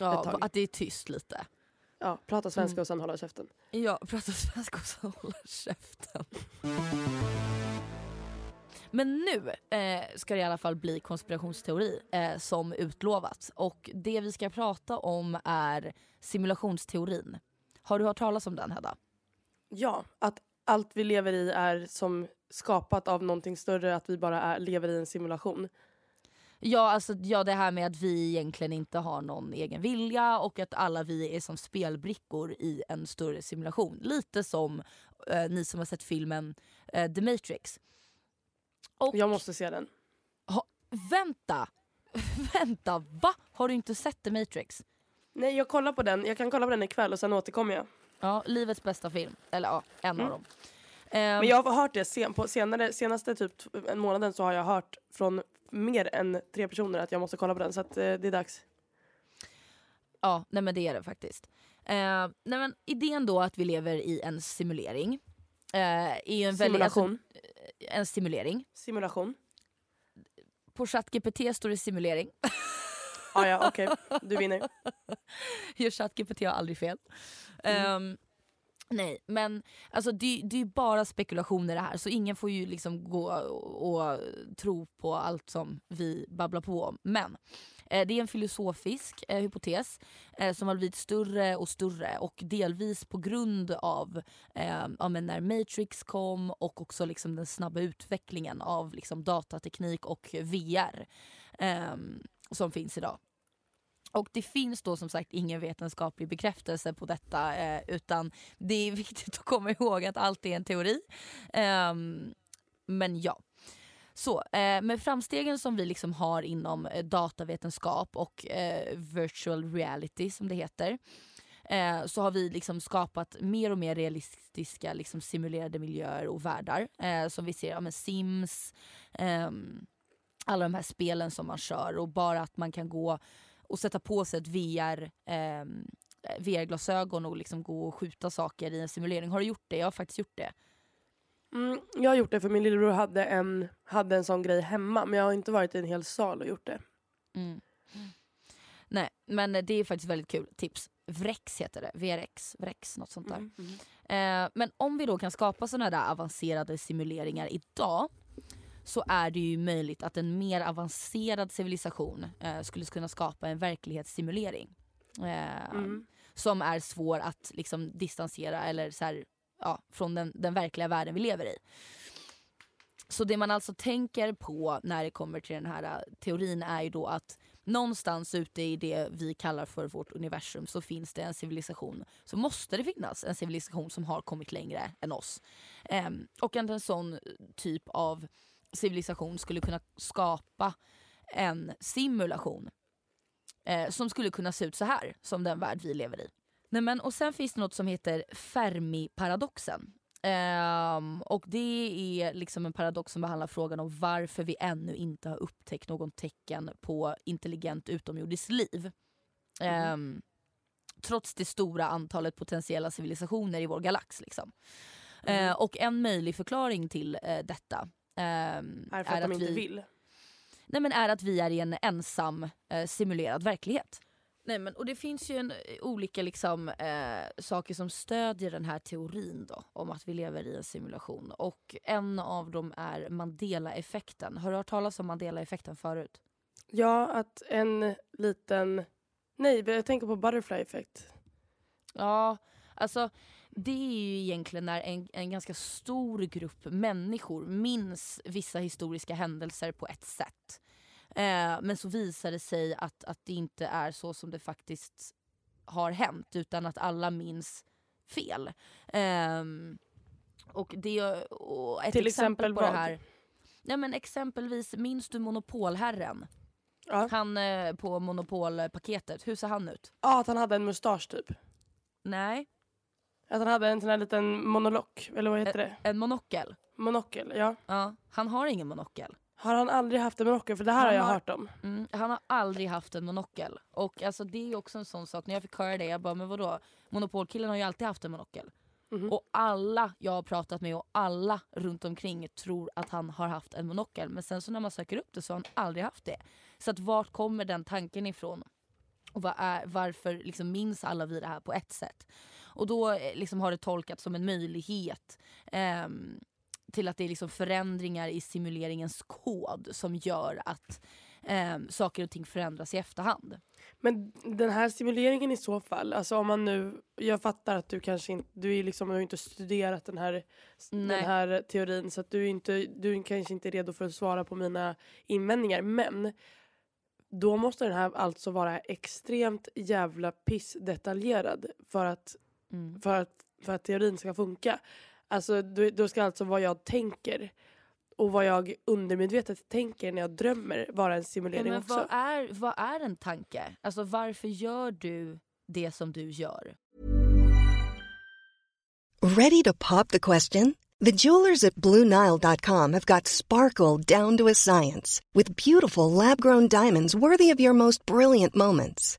Ja, att det är tyst lite. Ja, prata svenska Mm. och sen hålla käften. Ja, prata svenska och så hålla käften. Men nu eh, ska det i alla fall bli konspirationsteori eh, som utlovat. Och det vi ska prata om är simulationsteorin. Har du hört talas om den Hedda? Ja, att allt vi lever i är som skapat av någonting större, att vi bara är, lever i en simulation. Ja, alltså, ja, det här med att vi egentligen inte har någon egen vilja och att alla vi är som spelbrickor i en större simulation. Lite som eh, ni som har sett filmen eh, The Matrix. Och Jag måste se den. Ha, vänta! vänta, va? Har du inte sett The Matrix? Nej, jag kollar på den. Jag kan kolla på den ikväll och sen återkommer jag. Ja, livets bästa film. Eller ja, en av Mm. dem. Ehm, Men jag har hört det sen, på senare, senaste typ en månaden så har jag hört från mer än tre personer att jag måste kolla på den. Så att, eh, det är dags. Ja, nej men det är det faktiskt. Ehm, nej men idén då att vi lever i en simulering. eh, är ju en väldigt, alltså, Simulation. en simulering. Simulation. På ChatGPT står det simulering. Ah, ja, okej. Du vinner. Gör ChatGPT har aldrig fel. Ehm, nej, men alltså, det, det är bara spekulationer det här så ingen får ju liksom gå och, och tro på allt som vi babblar på om. Men eh, det är en filosofisk eh, hypotes eh, som har blivit större och större och delvis på grund av eh, ja, men när Matrix kom och också liksom den snabba utvecklingen av liksom datateknik och VR eh, som finns idag. Och det finns då som sagt ingen vetenskaplig bekräftelse på detta eh, utan det är viktigt att komma ihåg att allt är en teori. Eh, men ja. Så, eh, med framstegen som vi liksom har inom eh, datavetenskap och eh, virtual reality som det heter eh, så har vi liksom skapat mer och mer realistiska liksom simulerade miljöer och världar. Eh, som vi ser ja, men Sims, ehm, alla de här spelen som man kör och bara att man kan gå och sätta på sig ett VR, eh, VR-glasögon och liksom gå och skjuta saker i en simulering. Har du gjort det? Jag har faktiskt gjort det. Mm, jag har gjort det för min lillebror hade en, hade en sån grej hemma men jag har inte varit i en hel sal och gjort det. Mm. Nej, men det är faktiskt väldigt kul. Tips. Vrex heter det. VRX, Vrex, något sånt där. Mm, mm. Eh, men om vi då kan skapa sådana där avancerade simuleringar idag så är det ju möjligt att en mer avancerad civilisation eh, skulle kunna skapa en verklighetssimulering. Eh, Mm. Som är svår att liksom distansera eller så här, ja, från den, den verkliga världen vi lever i. Så det man alltså tänker på när det kommer till den här eh, teorin är ju då att någonstans ute i det vi kallar för vårt universum så finns det en civilisation. Så måste det finnas en civilisation som har kommit längre än oss. Ehm, och att en sån typ av civilisation skulle kunna skapa en simulation eh, som skulle kunna se ut så här som den värld vi lever i. Nej, men, och sen finns det något som heter Fermi-paradoxen. Ehm, och det är liksom en paradox som behandlar frågan om varför vi ännu inte har upptäckt någon tecken på intelligent utomjordiskt liv. Ehm, trots det stora antalet potentiella civilisationer i vår galax. Liksom. Eh, och en möjlig förklaring till eh, detta Är för att de inte vi, vill. Nej, men är att vi är i en ensam eh, simulerad verklighet. Nej, men, och det finns ju en, eh, olika liksom, eh, saker som stödjer den här teorin då, om att vi lever i en simulation. Och en av dem är Mandela-effekten. Har du hört talas om Mandela-effekten förut? Ja, att en liten... Nej, jag tänker på butterfly effect. Ja, alltså det är ju egentligen när en, en ganska stor grupp människor minns vissa historiska händelser på ett sätt. Eh, men så visar det sig att, att det inte är så som det faktiskt har hänt utan att alla minns fel. Ehm, och det och ett Till exempel, exempel på det vad? här. Ja, men exempelvis, minns du Monopolherren? Ja. Han eh, på Monopolpaketet, hur ser han ut? Ja, att han hade en mustasch typ. Nej, Att han hade en sån här liten monolock, eller vad heter det? en monokel. Monokel, ja. Ja, han har ingen monokel. Har han aldrig haft en monokel? För det här Han har jag har- hört om. Mm, han har aldrig haft en monokel. Och alltså, det är också en sån sak, när jag fick höra det, jag bara men vadå? Monopolkillen har ju alltid haft en monokel. Mhm. Och alla jag har pratat med och alla runt omkring tror att han har haft en monokel. Men sen så när man söker upp det så har han aldrig haft det. Så att vart kommer den tanken ifrån? Och är, varför liksom minns alla vi det här på ett sätt? Och då eh, liksom har det tolkats som en möjlighet ehm, till att det är liksom förändringar i simuleringens kod som gör att ehm, saker och ting förändras i efterhand. Men den här simuleringen i så fall, alltså om man nu, jag fattar att du kanske inte, du är liksom, du har inte studerat den här, den här teorin så att du är inte, du är kanske inte redo för att svara på mina invändningar men då måste den här alltså vara extremt jävla pissdetaljerad för att, Mm. för att, för att teorin ska funka. Alltså då, då ska alltså vad jag tänker och vad jag undermedvetet tänker när jag drömmer vara en Ja, simulering men också. vad, är, vad är en tanke? Alltså varför gör du det som du gör? Ready to pop the question? The jewelers at BlueNile.com have got sparkle down to a science with beautiful lab grown diamonds worthy of your most brilliant moments.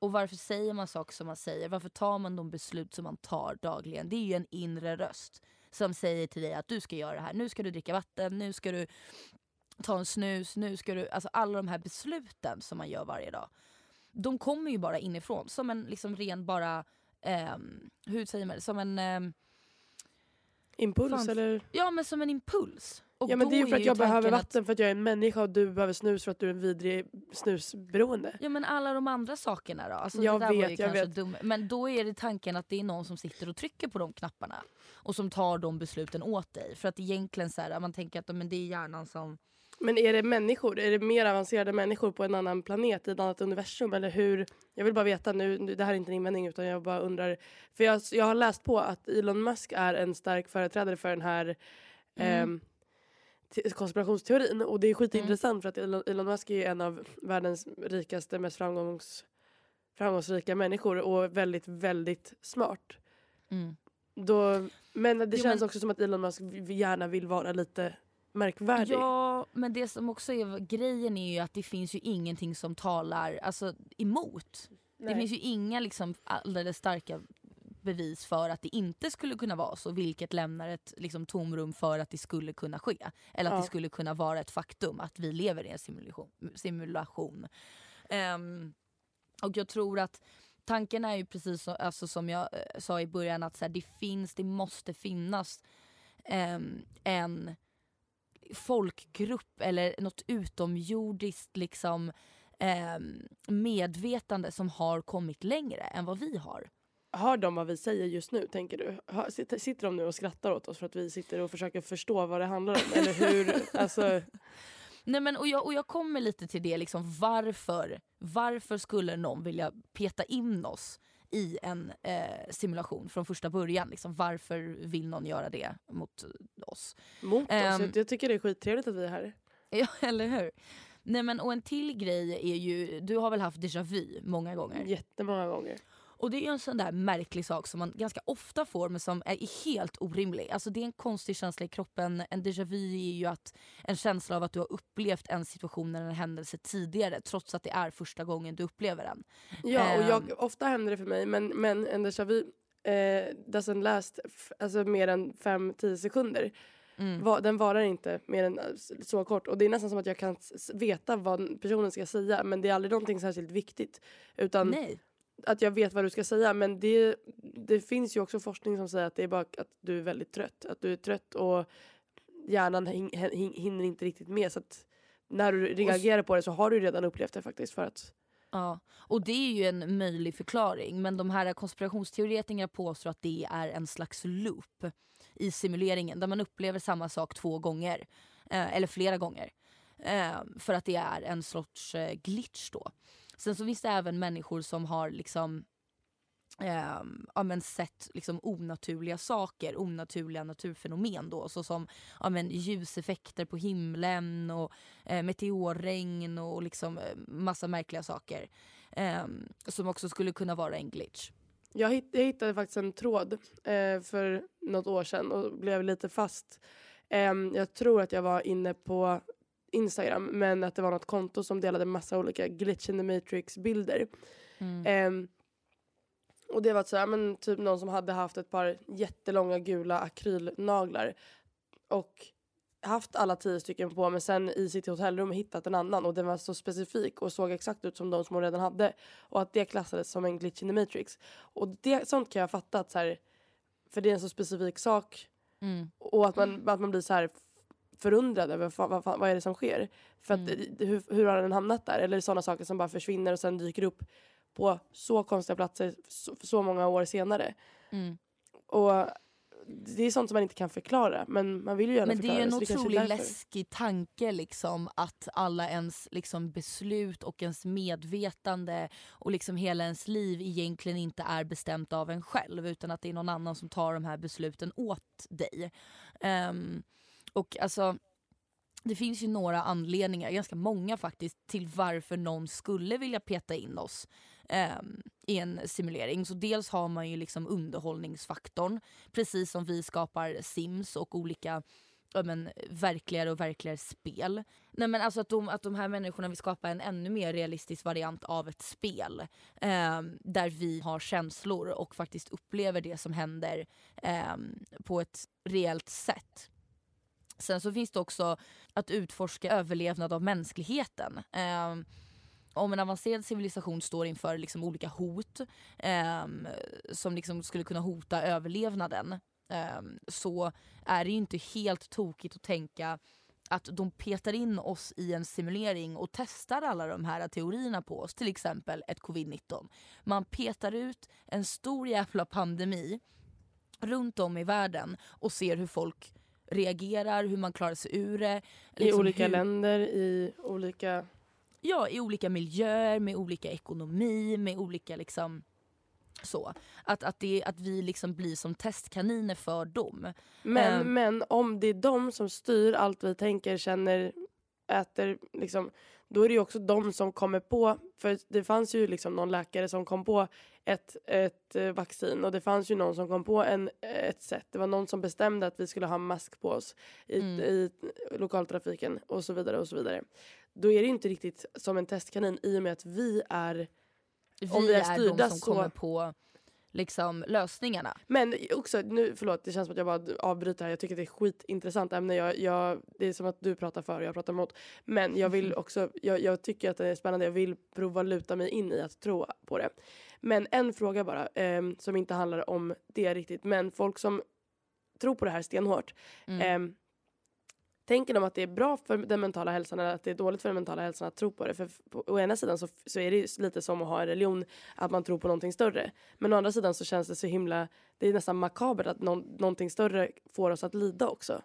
Och varför säger man saker som man säger? Varför tar man de beslut som man tar dagligen? Det är ju en inre röst som säger till dig att du ska göra det här. Nu ska du dricka vatten, nu ska du ta en snus, nu ska du... Alltså alla de här besluten som man gör varje dag. De kommer ju bara inifrån som en liksom ren bara... ehm, hur säger man det? Som en... ehm, Impuls Fan. eller? ja men som en impuls. Och Ja men det är ju för att jag behöver tanken att- vatten för att jag är en människa och du behöver snus för att du är en vidrig snusberoende. Ja men alla de andra sakerna då? Alltså, Jag det där var vet, ju jag vet. Dum. Men då är det tanken att det är någon som sitter och trycker på de knapparna. Och som tar de besluten åt dig. För att egentligen så här, man tänker att men det är hjärnan som... Men är det människor? Är det mer avancerade människor på en annan planet i ett annat universum? Eller hur? Jag vill bara veta nu, det här är inte en invändning utan jag bara undrar. För jag, jag har läst på att Elon Musk är en stark företrädare för den här ehm, te- konspirationsteorin. Och det är skitintressant för att Elon, Musk är en av världens rikaste, mest framgångs, framgångsrika människor och väldigt, väldigt smart. Mm. Då, men det Jo, känns men- också som att Elon Musk gärna vill vara lite märkvärdig. Ja men det som också är grejen är ju att det finns ju ingenting som talar alltså, emot. Det Nej. finns ju inga liksom, alldeles starka bevis för att det inte skulle kunna vara så vilket lämnar ett liksom, tomrum för att det skulle kunna ske. Eller att Ja. det skulle kunna vara ett faktum att vi lever i en simulation. simulation. Ehm, och jag tror att tanken är ju precis så, alltså, som jag eh, sa i början att så här, det finns, det måste finnas ehm, en folkgrupp eller något utomjordiskt liksom ehm, medvetande som har kommit längre än vad vi har. Hör de vad vi säger just nu, tänker du? Hör, sitter, sitter de nu och skrattar åt oss för att vi sitter och försöker förstå vad det handlar om? Eller hur? Alltså, Nej, men, och, jag, och jag kommer lite till det, liksom, varför, varför skulle någon vilja peta in oss i en eh, simulation från första början? Liksom, varför vill någon göra det mot oss? mot oss. Jag, jag tycker det är skittrevligt att vi är här. Ja, eller hur? Nej, men, och en till grej är ju, du har väl haft déjà vu många gånger? Jättemånga gånger. Och det är en sån där märklig sak som man ganska ofta får men som är helt orimlig. Alltså det är en konstig känsla i kroppen. En déjà vu är ju att, en känsla av att du har upplevt en situation eller en händelse tidigare trots att det är första gången du upplever den. Ja, och jag, Ehm. ofta händer det för mig, men, men en déjà vu eh, doesn't last alltså mer än 5-10 sekunder. Mm. Va, den varar inte mer än eh, så kort. Och det är nästan som att jag kan veta vad personen ska säga men det är aldrig någonting särskilt viktigt. Utan Nej. Att jag vet vad du ska säga. Men det, det finns ju också forskning som säger att det är bara att du är väldigt trött. Att du är trött och hjärnan hin, hin, hinner inte riktigt med. Så att när du reagerar på det så har du redan upplevt det faktiskt. För att, Ja, och det är ju en möjlig förklaring men de här konspirationsteoretikerna påstår att det är en slags loop i simuleringen där man upplever samma sak två gånger. Eh, eller flera gånger. Eh, för att det är en sorts eh, glitch då. Sen så finns det även människor som har liksom eh, ja, men sett liksom onaturliga saker, onaturliga naturfenomen då såsom ja, men ljuseffekter på himlen och eh, meteorregn och liksom eh, massa märkliga saker. Eh, som också skulle kunna vara en glitch. jag, hitt, jag hittade faktiskt en tråd eh, för något år sedan och blev lite fast. Ehm, jag tror att jag var inne på Instagram men att det var något konto som delade massa olika glitch in the matrix bilder. Mm. Ehm, och det var så här, men typ någon som hade haft ett par jättelånga gula akrylnaglar och haft alla tio stycken på men sen i sitt hotellrum hittat en annan och den var så specifik och såg exakt ut som de som hon redan hade och att det klassades som en glitch in the matrix. Och det, sånt kan jag fatta att så här, för det är en så specifik sak Mm. och att man, att man blir så här förundrad över vad, vad, vad är det som sker. För att, Mm. eh, hur, hur har den hamnat där? Eller sådana saker som bara försvinner och sen dyker upp på så konstiga platser så, så många år senare. Mm. Och det är sånt som man inte kan förklara men man vill ju gärna Men det förklara är en är otroligt läskig tanke liksom att alla ens liksom, beslut och ens medvetande och liksom hela ens liv egentligen inte är bestämt av en själv utan att det är någon annan som tar de här besluten åt dig. Ehm, och alltså det finns ju några anledningar, ganska många faktiskt, till varför någon skulle vilja peta in oss eh, i en simulering. Så dels har man ju liksom underhållningsfaktorn, precis som vi skapar Sims och olika ja, men, verkligare och verkligare spel. Nej, men alltså att, de, att de här människorna vill skapa en ännu mer realistisk variant av ett spel. Eh, där vi har känslor och faktiskt upplever det som händer eh, på ett reellt sätt. Sen så finns det också att utforska överlevnad av mänskligheten. Eh, om en avancerad civilisation står inför liksom olika hot eh, som liksom skulle kunna hota överlevnaden eh, så är det ju inte helt tokigt att tänka att de petar in oss i en simulering och testar alla de här teorierna på oss, till exempel ett covid-19. Man petar ut en stor jävla pandemi runt om i världen och ser hur folk reagerar, hur man klarar sig ur det. I liksom olika hur- länder, i olika... Ja, i olika miljöer, med olika ekonomi, med olika liksom så. Att, att, det, att vi liksom blir som testkaniner för dem. Men, Ehm. men om det är de som styr allt vi tänker, känner, äter, liksom, då är det ju också de som kommer på, för det fanns ju liksom någon läkare som kom på ett, ett eh, vaccin och det fanns ju någon som kom på en, ett sätt. Det var någon som bestämde att vi skulle ha mask på oss i, Mm. i lokaltrafiken och så vidare och så vidare. Då är det ju inte riktigt som en testkanin i och med att vi är Vi, Om vi är är styrda de som så- kommer på liksom, lösningarna. Men också, nu, förlåt det känns som att jag bara avbryter här. Jag tycker det är skitintressant ämne. Jag, jag, det är som att du pratar för och jag pratar emot. Men jag vill också, jag, jag tycker att det är spännande. Jag vill prova luta mig in i att tro på det. Men en fråga bara, ehm, som inte handlar om det riktigt. Men folk som tror på det här stenhårt. Mm. ehm, Tänker de att det är bra för den mentala hälsan eller att det är dåligt för den mentala hälsan att tro på det? För på, å ena sidan så, så är det lite som att ha en religion, att man tror på någonting större. Men å andra sidan så känns det så himla, det är nästan makabert att någon, någonting större får oss att lida också.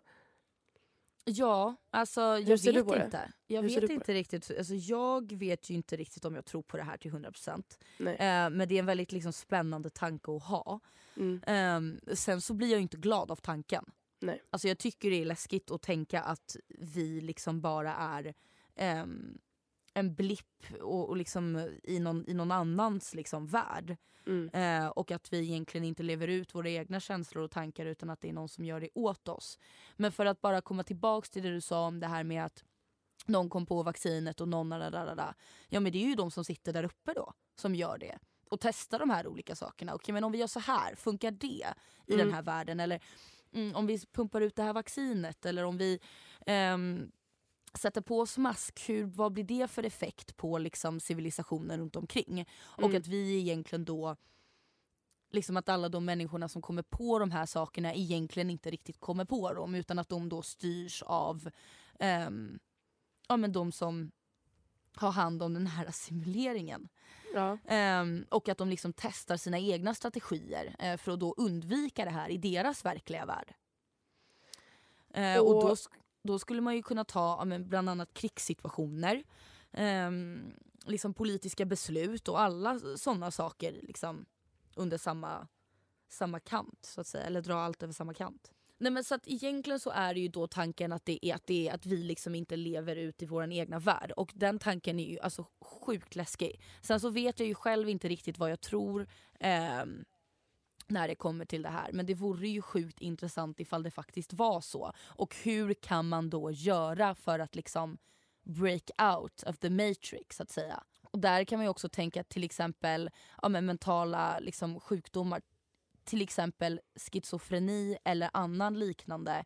Ja, alltså jag vet inte. Jag Hur vet inte riktigt. Alltså, jag vet ju inte riktigt om jag tror på det här till 100%. Nej. Eh, men det är en väldigt liksom, spännande tanke att ha. Mm. Eh, sen så blir jag inte glad av tanken. Nej. Alltså jag tycker det är läskigt att tänka att vi liksom bara är ehm, en blipp och, och liksom i, någon, i någon annans liksom värld. Mm. Eh, och att vi egentligen inte lever ut våra egna känslor och tankar utan att det är någon som gör det åt oss. Men för att bara komma tillbaks till det du sa om det här med att någon kom på vaccinet och någon da, da, da, da. Ja men det är ju de som sitter där uppe då som gör det. Och testar de här olika sakerna. Okej men om vi gör så här, funkar det i Mm. den här världen? Eller mm, om vi pumpar ut det här vaccinet eller om vi ehm, sätter på oss mask, hur, vad blir det för effekt på liksom, civilisationen runt omkring? Och Mm. att vi egentligen då Liksom att alla de människorna som kommer på de här sakerna egentligen inte riktigt kommer på dem utan att de då styrs av ehm, ja, men de som har hand om den här simuleringen. Ja. Ehm, och att de liksom testar sina egna strategier eh, för att då undvika det här i deras verkliga värld. Eh, och Och- då, då skulle man ju kunna ta ja, men bland annat krigssituationer, ehm, liksom politiska beslut och alla sådana saker liksom, under samma, samma kant så att säga, eller dra allt över samma kant. Nej men så att egentligen så är det ju då tanken att det är att, det är att vi liksom inte lever ut i vår egna värld och den tanken är ju alltså sjukt läskig. Sen så vet jag ju själv inte riktigt vad jag tror eh, när det kommer till det här men det vore ju sjukt intressant ifall det faktiskt var så. Och hur kan man då göra för att liksom break out of the matrix så att säga. Och där kan man ju också tänka till exempel ja, men mentala liksom, sjukdomar till exempel schizofreni eller annan liknande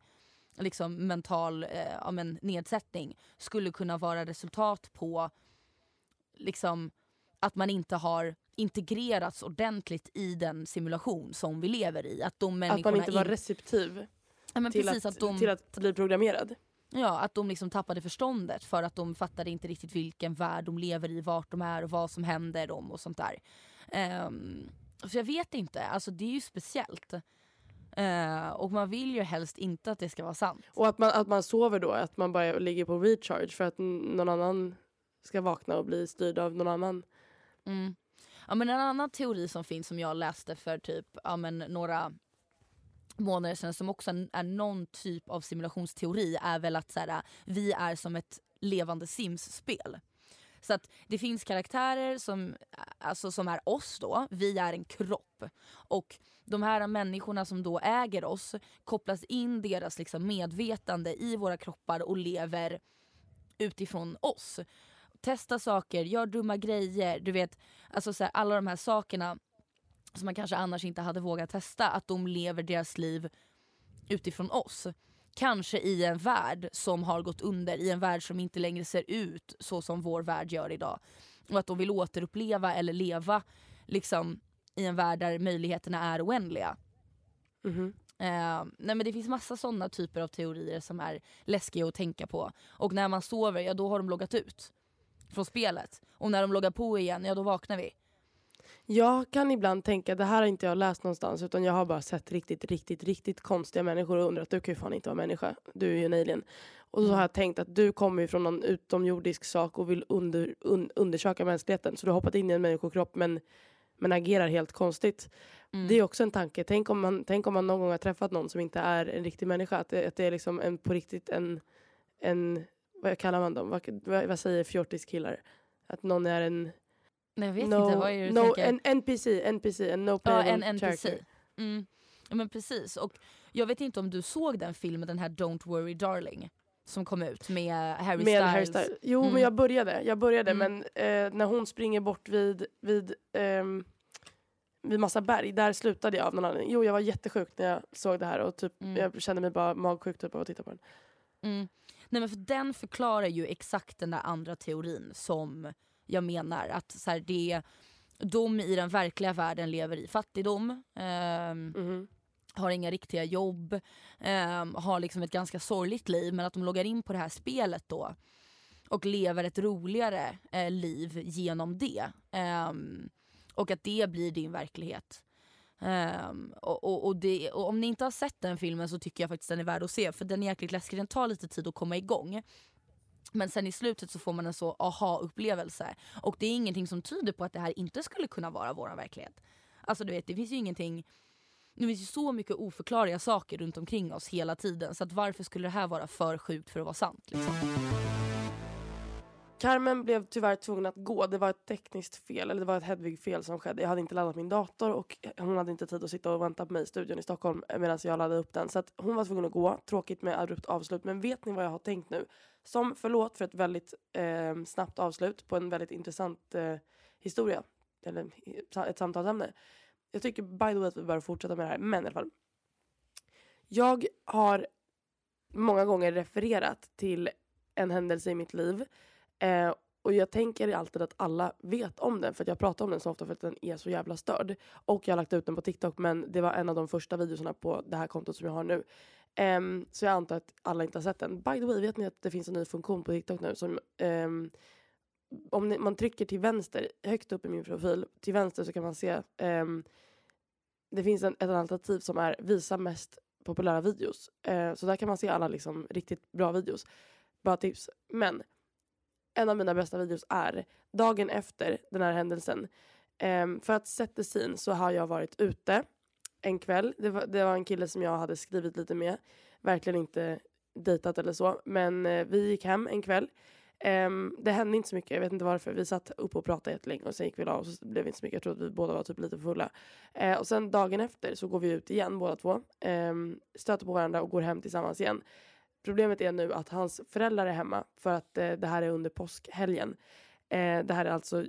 liksom, mental eh, ja, men, nedsättning skulle kunna vara resultat på liksom, att man inte har integrerats ordentligt i den simulation som vi lever i. Att de Att man inte var in- receptiv ja, till, precis, att, att de, till att bli programmerad. Ja, att de liksom tappade förståndet för att de fattade inte riktigt vilken värld de lever i, vart de är och vad som händer dem och sånt där. Um, så jag vet inte, alltså det är ju speciellt. Uh, och man vill ju helst inte att det ska vara sant. Och att man, att man sover då, att man bara ligger på recharge för att någon annan ska vakna och bli styrd av någon annan. Mm. Ja, men en annan teori som finns som jag läste för typ ja, men några månader sedan som också är någon typ av simulationsteori är väl att så här, vi är som ett levande Sims-spel. Så att det finns karaktärer som, alltså som är oss då, vi är en kropp. Och de här människorna som då äger oss kopplas in deras liksom medvetande i våra kroppar och lever utifrån oss. Testa saker, gör dumma grejer, du vet alltså så här, alla de här sakerna som man kanske annars inte hade vågat testa, att de lever deras liv utifrån oss. Kanske i en värld som har gått under, i en värld som inte längre ser ut så som vår värld gör idag. Och att de vill återuppleva eller leva liksom, i en värld där möjligheterna är oändliga. Mm -hmm. Uh, nej men det finns massa sådana typer av teorier som är läskiga att tänka på. Och när man sover, ja då har de loggat ut från spelet. Och när de loggar på igen, ja då vaknar vi. Jag kan ibland tänka, det här har inte jag läst någonstans utan jag har bara sett riktigt, riktigt, riktigt konstiga människor och undrat du kan ju fan inte vara människa. Du är ju en alien. Och så har jag tänkt att du kommer ju från någon utomjordisk sak och vill under, un, undersöka mänskligheten. Så du har hoppat in i en människokropp men, men agerar helt konstigt. Mm. Det är också en tanke. Tänk om, man, tänk om man någon gång har träffat någon som inte är en riktig människa. Att det, att det är liksom en, på riktigt en, en, vad kallar man dem? Vad, vad säger fjortiskillar? Att någon är en Nej, jag vet no, inte, vad är det du no, tänker? En NPC, NPC, en no Ja, en NPC. Mm. Men precis. Och jag vet inte om du såg den filmen, den här Don't worry darling. Som kom ut med Harry med Styles. Harry Styles. Jo mm. men jag började, jag började mm. men eh, när hon springer bort vid, vid, eh, vid massa berg, där slutade jag av någon anledning. Jo jag var jättesjuk när jag såg det här och typ, mm. jag kände mig bara magsjuk typ av att titta på den. Mm. Nej men för den förklarar ju exakt den där andra teorin som jag menar. Att så här, det, de i den verkliga världen lever i fattigdom. Um, mm. Har inga riktiga jobb, um, har liksom ett ganska sorgligt liv men att de loggar in på det här spelet då och lever ett roligare eh, liv genom det. Um, och att det blir din verklighet. Um, och, och, och, det, och, om ni inte har sett den filmen så tycker jag faktiskt den är värd att se för den är jäkligt läskig, den tar lite tid att komma igång. Men sen i slutet så får man en så aha-upplevelse. Och det är ingenting som tyder på att det här inte skulle kunna vara vår verklighet. Alltså du vet, det finns ju ingenting det finns ju så mycket oförklarliga saker runt omkring oss hela tiden så att varför skulle det här vara för sjukt för att vara sant? Liksom? Carmen blev tyvärr tvungen att gå. Det var ett tekniskt fel, eller det var ett Hedvig-fel som skedde. Jag hade inte laddat min dator och hon hade inte tid att sitta och vänta på mig i studion i Stockholm eh, medan jag laddade upp den. Så att hon var tvungen att gå. Tråkigt med abrupt avslut. Men vet ni vad jag har tänkt nu? Som förlåt för ett väldigt eh, snabbt avslut på en väldigt intressant eh, historia. Eller eh, ett samtalsämne. Jag tycker by the way att vi bör fortsätta med det här. Men i alla fall. Jag har många gånger refererat till en händelse i mitt liv Eh, och jag tänker alltid att alla vet om den för att jag pratar om den så ofta för att den är så jävla störd. Och jag har lagt ut den på TikTok men det var en av de första videorna på det här kontot som jag har nu. Um, så jag antar att alla inte har sett den. By the way, vet ni att det finns en ny funktion på TikTok nu som um, om ni, man trycker till vänster, högt upp i min profil, till vänster så kan man se um, det finns en, ett alternativ som är visa mest populära videos. Uh, så där kan man se alla liksom riktigt bra videos. Bara tips. Men en av mina bästa videos är dagen efter den här händelsen. Um, för att sätta sin så har jag varit ute en kväll. Det var, det var, en kille som jag hade skrivit lite med. Verkligen inte dejtat eller så. Men uh, vi gick hem en kväll. Um, det hände inte så mycket, jag vet inte varför. Vi satt uppe och pratade jättelänge och sen gick vi av och så blev det inte så mycket. Jag tror att vi båda var typ lite fulla. Uh, och sen dagen efter så går vi ut igen båda två. Um, stöter på varandra och går hem tillsammans igen. Problemet är nu att hans föräldrar är hemma för att eh, det här är under påskhelgen. Eh, det här är alltså,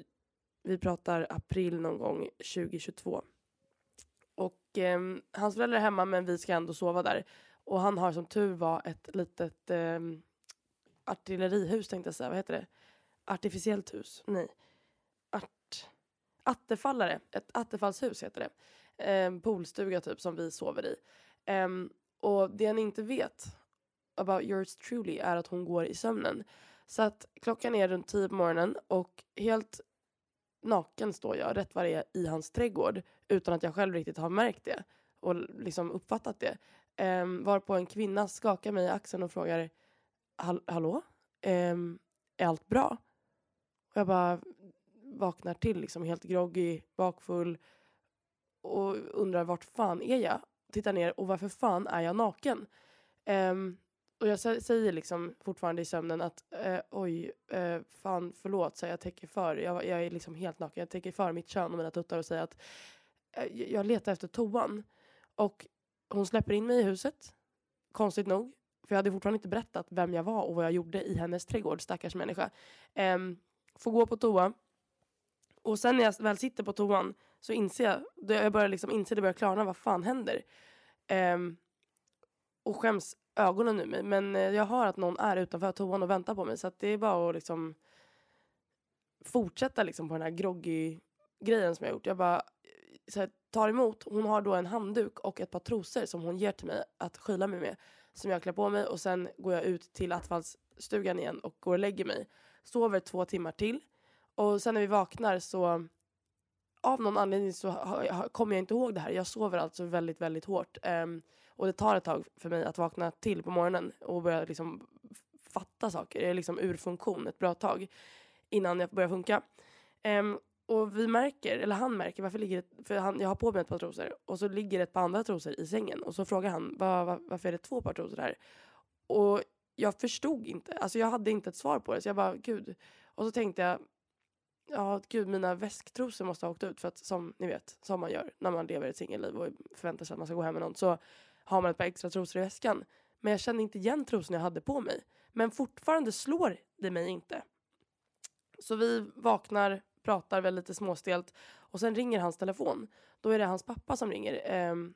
vi pratar april någon gång 2022. Och eh, hans föräldrar är hemma men vi ska ändå sova där. Och han har som tur var ett litet eh, artillerihus tänkte jag säga, vad heter det? Artificiellt hus? Nej. Art... Attefallare, ett attefallshus heter det. Eh, poolstuga typ som vi sover i. Eh, och det han inte vet about yours truly är att hon går i sömnen. Så att klockan är runt tio på morgonen och helt naken står jag rätt vad det är i hans trädgård utan att jag själv riktigt har märkt det och liksom uppfattat det. Um, varpå en kvinna skakar mig i axeln och frågar Hall Hallå? Um, är allt bra? Och jag bara vaknar till liksom helt groggy, bakfull och undrar vart fan är jag? Tittar ner och varför fan är jag naken? Um, och jag säger liksom fortfarande i sömnen att eh, oj, eh, fan förlåt, så jag täcker för. Jag, jag är liksom helt naken. Jag täcker för mitt kön och mina tuttar och säger att eh, jag letar efter toan. Och hon släpper in mig i huset, konstigt nog. För jag hade fortfarande inte berättat vem jag var och vad jag gjorde i hennes trädgård, stackars människa. Um, får gå på toa. Och sen när jag väl sitter på toan så inser jag, då jag börjar liksom inse, det börjar klarna, vad fan händer? Ehm, och skäms ögonen ur mig. Men eh, jag hör att någon är utanför toan och väntar på mig. Så att det är bara att liksom fortsätta liksom på den här groggy grejen som jag gjort. Jag bara eh, så här, tar emot. Hon har då en handduk och ett par trosor som hon ger till mig att skyla mig med. Som jag klär på mig och sen går jag ut till attfallsstugan igen och går och lägger mig. Sover två timmar till. Och sen när vi vaknar så av någon anledning så kommer jag inte ihåg det här. Jag sover alltså väldigt, väldigt hårt. Um, och det tar ett tag för mig att vakna till på morgonen och börja liksom fatta saker. Jag är liksom ur funktion ett bra tag innan jag börjar funka. Um, och vi märker, eller han märker, varför ligger det, för han, jag har på mig ett par trosor och så ligger det ett par andra trosor i sängen och så frågar han var, var, varför är det två par trosor här? Och jag förstod inte, alltså jag hade inte ett svar på det så jag bara gud. Och så tänkte jag, ja gud mina väsktrosor måste ha åkt ut för att som ni vet, som man gör när man lever ett singelliv och förväntar sig att man ska gå hem med någon så har man ett par extra trosor i väskan. Men jag kände inte igen trosorna jag hade på mig. Men fortfarande slår det mig inte. Så vi vaknar, pratar väl lite småstelt och sen ringer hans telefon. Då är det hans pappa som ringer. Um,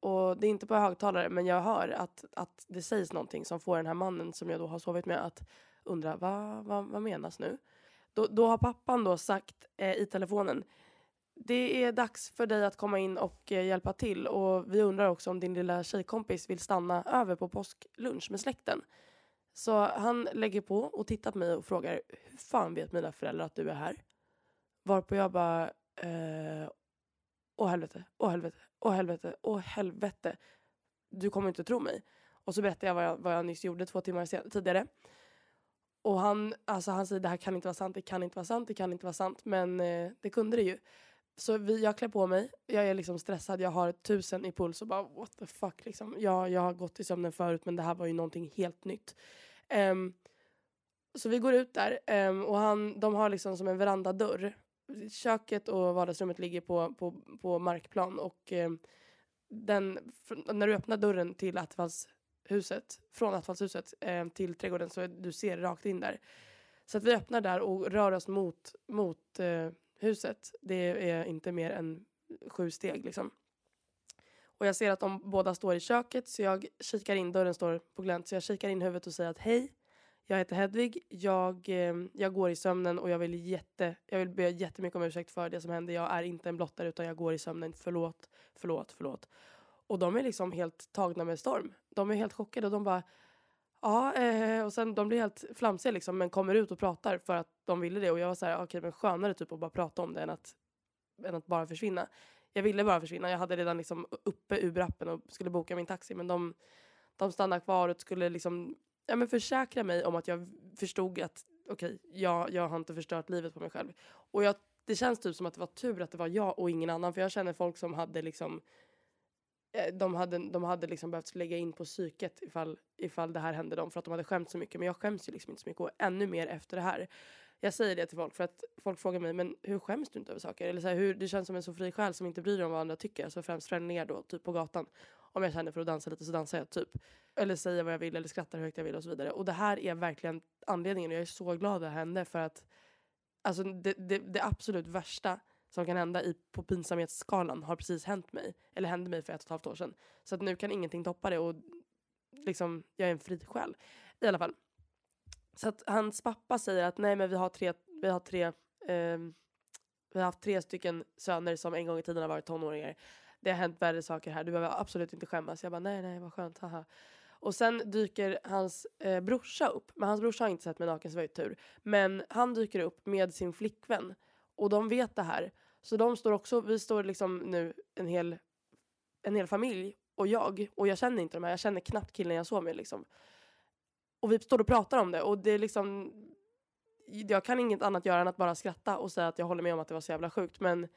och det är inte på högtalare men jag hör att, att det sägs någonting som får den här mannen som jag då har sovit med att undra vad, vad, vad menas nu? Då, då har pappan då sagt eh, i telefonen det är dags för dig att komma in och eh, hjälpa till och vi undrar också om din lilla tjejkompis vill stanna över på påsklunch med släkten. Så han lägger på och tittar på mig och frågar hur fan vet mina föräldrar att du är här? Varpå jag bara eh, åh helvete, åh helvete, åh helvete, åh helvete. Du kommer inte tro mig. Och så berättar jag vad jag, vad jag nyss gjorde två timmar tidigare. Och han, alltså han säger det här kan inte vara sant, det kan inte vara sant, det kan inte vara sant. Men eh, det kunde det ju. Så vi, jag klär på mig, jag är liksom stressad, jag har tusen i puls och bara what the fuck liksom. Jag, jag har gått i sömnen förut men det här var ju någonting helt nytt. Um, så vi går ut där um, och han, de har liksom som en verandadörr. Köket och vardagsrummet ligger på, på, på markplan och um, den, när du öppnar dörren till attefallshuset från attefallshuset um, till trädgården så är, du ser rakt in där. Så att vi öppnar där och rör oss mot, mot uh, huset. Det är inte mer än sju steg liksom. Och jag ser att de båda står i köket så jag kikar in, dörren står på glänt, så jag kikar in huvudet och säger att hej, jag heter Hedvig, jag, eh, jag går i sömnen och jag vill, jätte, jag vill be jättemycket om ursäkt för det som hände. Jag är inte en blottare utan jag går i sömnen. Förlåt, förlåt, förlåt. Och de är liksom helt tagna med storm. De är helt chockade och de bara Ja, eh, Eh, och sen de blir helt flamsiga liksom, men kommer ut och pratar för att de ville det. Och jag var så här, ah, okej okay, men skönare typ att bara prata om det än att, än att bara försvinna. Jag ville bara försvinna. Jag hade redan liksom uppe ur appen och skulle boka min taxi. Men de, de stannade kvar och skulle liksom, ja, men försäkra mig om att jag förstod att okej, okay, jag, jag har inte förstört livet på mig själv. Och jag, det känns typ som att det var tur att det var jag och ingen annan. För jag känner folk som hade liksom Eh, de hade, de hade liksom behövt lägga in på psyket ifall, ifall det här hände dem för att de hade skämt så mycket. Men jag skäms ju liksom inte så mycket och ännu mer efter det här. Jag säger det till folk för att folk frågar mig, men hur skäms du inte över saker? Eller så här, hur, du känns som en så fri själ som inte bryr dig om vad andra tycker. Alltså främst främlingar då, typ på gatan. Om jag känner för att dansa lite så dansar jag typ. Eller säger vad jag vill eller skrattar hur högt jag vill och så vidare. Och det här är verkligen anledningen och jag är så glad att det hände för att alltså det, det, det absolut värsta som kan hända i, på pinsamhetsskalan har precis hänt mig. Eller hände mig för ett och ett halvt år sedan. Så att nu kan ingenting toppa det och liksom, jag är en fri själ. I alla fall. Så att hans pappa säger att nej men vi har tre, vi har tre, eh, vi har haft tre stycken söner som en gång i tiden har varit tonåringar. Det har hänt värre saker här, du behöver absolut inte skämmas. Jag bara nej nej vad skönt, haha. Och sen dyker hans eh, brorsa upp. Men hans brorsa har inte sett mig naken så var ju tur. Men han dyker upp med sin flickvän. Och de vet det här. Så de står också, vi står liksom nu en hel, en hel familj och jag. Och jag känner inte de här, jag känner knappt killen jag sov med liksom. Och vi står och pratar om det och det är liksom jag kan inget annat göra än att bara skratta och säga att jag håller med om att det var så jävla sjukt. Men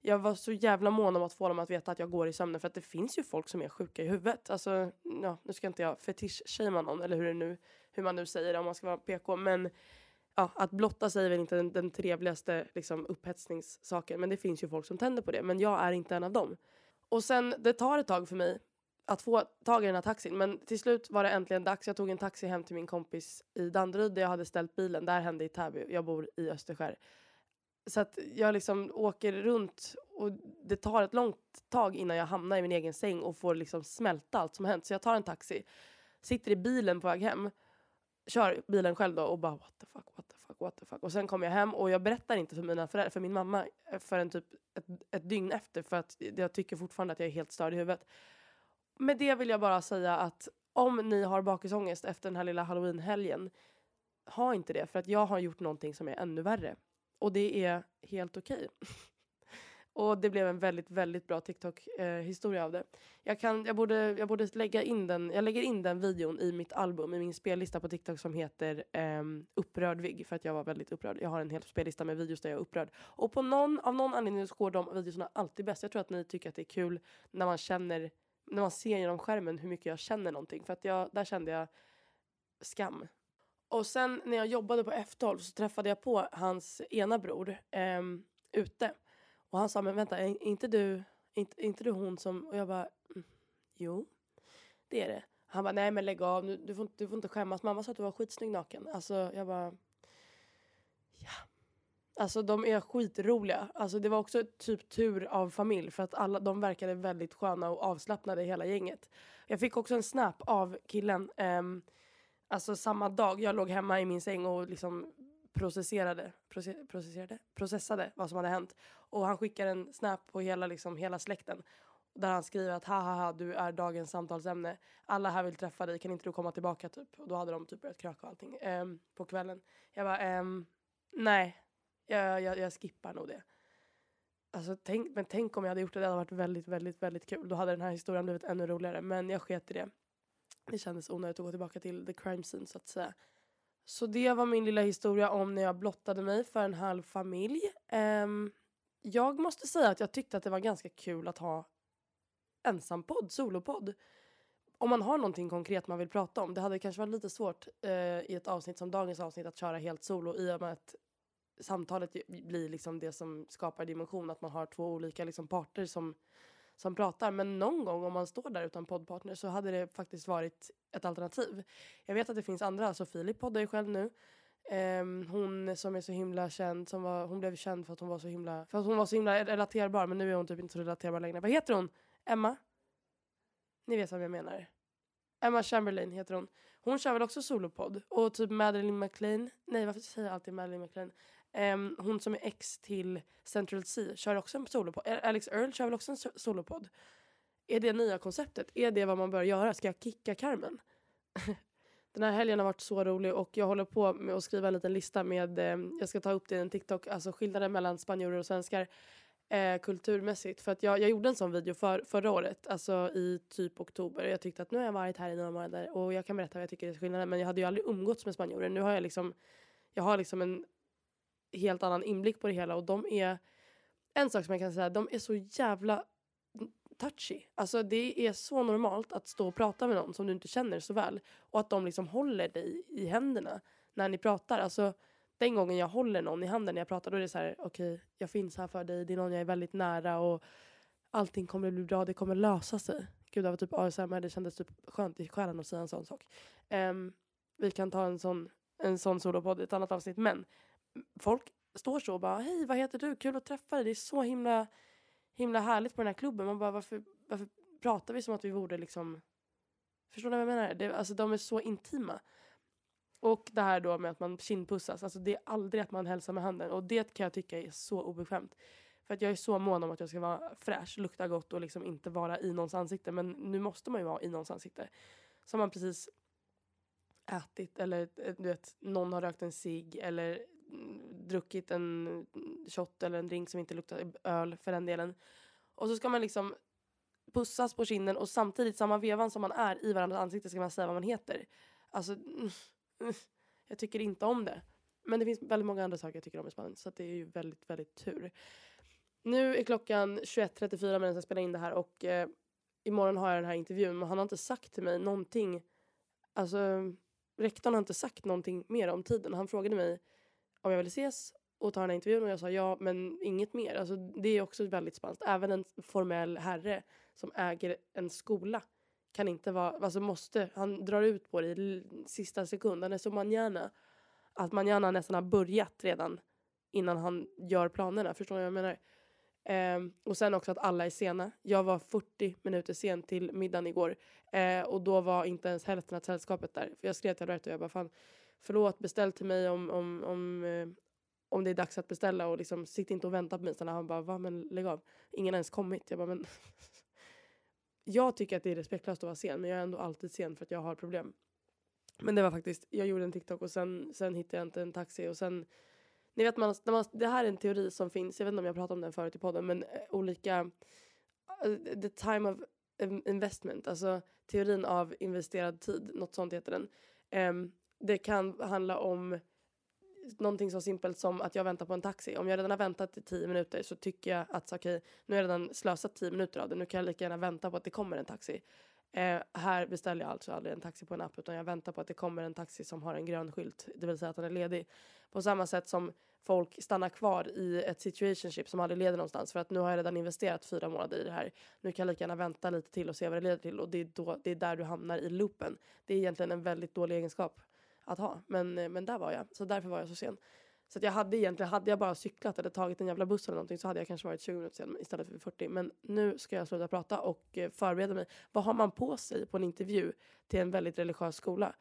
jag var så jävla mån om att få dem att veta att jag går i sömnen för att det finns ju folk som är sjuka i huvudet. Alltså, ja, nu ska inte jag fetisch-shamea någon eller hur, det nu, hur man nu säger det om man ska vara PK. Men ja, att blotta sig är väl inte den, den trevligaste liksom, upphetsningssaken. Men det finns ju folk som tänder på det. Men jag är inte en av dem. Och sen, det tar ett tag för mig att få tag i den här taxin. Men till slut var det äntligen dags. Jag tog en taxi hem till min kompis i Danderyd där jag hade ställt bilen. Där hände i Täby. Jag bor i Österskär. Så att jag liksom åker runt och det tar ett långt tag innan jag hamnar i min egen säng och får liksom smälta allt som hänt. Så jag tar en taxi, sitter i bilen på väg hem, kör bilen själv då och bara what the fuck, what the fuck, what the fuck. Och sen kommer jag hem och jag berättar inte för mina föräldrar, för min mamma eh, förrän typ ett, ett dygn efter för att jag tycker fortfarande att jag är helt störd i huvudet. Med det vill jag bara säga att om ni har bakisångest efter den här lilla halloweenhelgen, ha inte det för att jag har gjort någonting som är ännu värre. Och det är helt okej. Okay. och det blev en väldigt, väldigt bra TikTok-historia eh, av det. Jag, kan, jag, borde, jag borde lägga in den, jag lägger in den videon i mitt album, i min spellista på TikTok som heter eh, Upprörd Vigg, för att jag var väldigt upprörd. Jag har en hel spellista med videos där jag är upprörd. Och på någon, av någon anledning så går de videorna alltid bäst. Jag tror att ni tycker att det är kul när man känner, när man ser genom skärmen hur mycket jag känner någonting. För att jag, där kände jag skam och sen när jag jobbade på F12 så träffade jag på hans ena bror eh, ute. Och han sa, men vänta, är inte du, inte, inte du hon som... Och jag bara, mm, jo, det är det. Han bara, nej men lägg av, du, du, får, du får inte skämmas. Mamma sa att du var skitsnygg naken. Alltså jag bara, ja. Alltså de är skitroliga. Alltså det var också typ tur av familj för att alla de verkade väldigt sköna och avslappnade hela gänget. Jag fick också en snap av killen. Um, Alltså samma dag, jag låg hemma i min säng och liksom processerade, processerade, processade vad som hade hänt. Och han skickar en snap på hela, liksom, hela släkten. Där han skriver att ha du är dagens samtalsämne. Alla här vill träffa dig, kan inte du komma tillbaka typ? Och då hade de typ börjat kröka och allting um, på kvällen. Jag bara, ehm, nej, jag, jag, jag skippar nog det. Alltså, tänk, men tänk om jag hade gjort det, det hade varit väldigt, väldigt, väldigt kul. Då hade den här historien blivit ännu roligare. Men jag sket i det. Det kändes onödigt att gå tillbaka till the crime scene så att säga. Så det var min lilla historia om när jag blottade mig för en halv familj. Um, jag måste säga att jag tyckte att det var ganska kul att ha ensampodd, solopodd. Om man har någonting konkret man vill prata om. Det hade kanske varit lite svårt uh, i ett avsnitt som dagens avsnitt att köra helt solo i och med att samtalet blir liksom det som skapar dimension. Att man har två olika liksom, parter som som pratar. Men någon gång om man står där utan poddpartner så hade det faktiskt varit ett alternativ. Jag vet att det finns andra, alltså Filip poddar ju själv nu. Um, hon som är så himla känd, som var, hon blev känd för att hon var så himla, för att hon var så himla relaterbar men nu är hon typ inte så relaterbar längre. Vad heter hon? Emma? Ni vet vad jag menar. Emma Chamberlain heter hon. Hon kör väl också solopodd. Och typ Madeleine McLean. Nej varför säger jag alltid Madeleine McLean? Um, hon som är ex till Central C kör också en solopodd. Alex Earl kör väl också en solopodd. Är det nya konceptet? Är det vad man bör göra? Ska jag kicka Carmen? Den här helgen har varit så rolig och jag håller på med att skriva en liten lista med, eh, jag ska ta upp det i en TikTok, alltså skillnaden mellan spanjorer och svenskar eh, kulturmässigt. För att jag, jag gjorde en sån video för, förra året, alltså i typ oktober. Jag tyckte att nu har jag varit här i några månader och jag kan berätta vad jag tycker är skillnaden. Men jag hade ju aldrig umgåtts med spanjorer. Nu har jag liksom, jag har liksom en helt annan inblick på det hela och de är, en sak som jag kan säga, de är så jävla touchy. Alltså det är så normalt att stå och prata med någon som du inte känner så väl och att de liksom håller dig i händerna när ni pratar. Alltså den gången jag håller någon i handen när jag pratar då är det så här okej okay, jag finns här för dig, det är någon jag är väldigt nära och allting kommer bli bra, det kommer lösa sig. Gud det var typ ASMR, det kändes typ skönt i själen att säga en sån sak. Um, vi kan ta en sån, en sån solopodd i ett annat avsnitt men folk står så och bara hej vad heter du, kul att träffa dig, det är så himla, himla härligt på den här klubben. Man bara varför, varför pratar vi som att vi vore liksom, förstår ni vad jag menar? Det, alltså de är så intima. Och det här då med att man kindpussas, alltså det är aldrig att man hälsar med handen och det kan jag tycka är så obekvämt. För att jag är så mån om att jag ska vara fräsch, lukta gott och liksom inte vara i någons ansikte. Men nu måste man ju vara i någons ansikte. så har man precis ätit eller eh, du vet, någon har rökt en cigg eller druckit en shot eller en drink som inte luktar öl för den delen. Och så ska man liksom pussas på kinden och samtidigt samma vevan som man är i varandras ansikte ska man säga vad man heter. Alltså, jag tycker inte om det. Men det finns väldigt många andra saker jag tycker om i Spanien så det är ju väldigt, väldigt tur. Nu är klockan 21.34 medan jag spelar in det här och eh, imorgon har jag den här intervjun men han har inte sagt till mig någonting. Alltså rektorn har inte sagt någonting mer om tiden. Han frågade mig om jag ville ses och ta den här intervjun och jag sa ja men inget mer. Alltså, det är också väldigt spanskt. Även en formell herre som äger en skola kan inte vara, alltså måste, han drar ut på det i sista sekund. Han är så manjana att manjana nästan har börjat redan innan han gör planerna. Förstår ni vad jag menar? Um, och sen också att alla är sena. Jag var 40 minuter sen till middagen igår uh, och då var inte ens hälften av sällskapet där. För jag skrev till Alberto och jag bara fan förlåt beställ till mig om, om, om, eh, om det är dags att beställa och liksom sitt inte och vänta på mig. Sen han bara va men lägg av. Ingen har ens kommit. Jag bara men jag tycker att det är respektlöst att vara sen men jag är ändå alltid sen för att jag har problem. Men det var faktiskt, jag gjorde en TikTok och sen, sen hittade jag inte en taxi och sen ni vet man, man, det här är en teori som finns, jag vet inte om jag pratade om den förut i podden, men eh, olika eh, the time of investment, alltså teorin av investerad tid, något sånt heter den. Um, det kan handla om någonting så simpelt som att jag väntar på en taxi. Om jag redan har väntat i tio minuter så tycker jag att okej, okay, nu har jag redan slösat tio minuter av det. Nu kan jag lika gärna vänta på att det kommer en taxi. Eh, här beställer jag alltså aldrig en taxi på en app utan jag väntar på att det kommer en taxi som har en grön skylt, det vill säga att den är ledig. På samma sätt som folk stannar kvar i ett situationship som aldrig leder någonstans för att nu har jag redan investerat fyra månader i det här. Nu kan jag lika gärna vänta lite till och se vad det leder till och det är, då, det är där du hamnar i loopen. Det är egentligen en väldigt dålig egenskap att ha men, eh, men där var jag så därför var jag så sen. Så att jag hade egentligen, hade jag bara cyklat eller tagit en jävla buss eller någonting så hade jag kanske varit 20 minuter sen istället för 40. Men nu ska jag sluta prata och eh, förbereda mig. Vad har man på sig på en intervju till en väldigt religiös skola?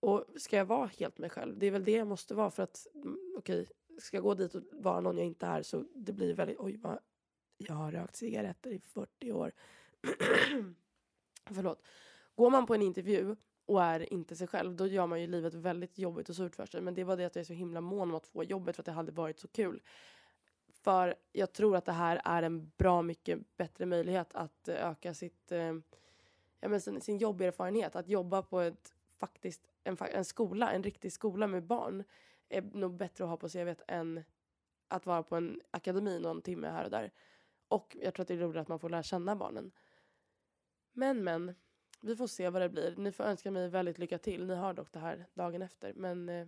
Och ska jag vara helt mig själv? Det är väl det jag måste vara för att, mm, okej, okay, ska jag gå dit och vara någon jag inte är så det blir väldigt, oj vad, jag har rökt cigaretter i 40 år. Förlåt. Går man på en intervju och är inte sig själv, då gör man ju livet väldigt jobbigt och surt för sig. Men det var det att jag är så himla mån om att få jobbet för att det hade varit så kul. För jag tror att det här är en bra mycket bättre möjlighet att öka sitt, eh, ja, men sin, sin jobberfarenhet. Att jobba på ett, faktiskt, en, en skola, en riktig skola med barn är nog bättre att ha på CVt än att vara på en akademi någon timme här och där. Och jag tror att det är roligt att man får lära känna barnen. Men men, vi får se vad det blir. Ni får önska mig väldigt lycka till. Ni har dock det här dagen efter. Men eh,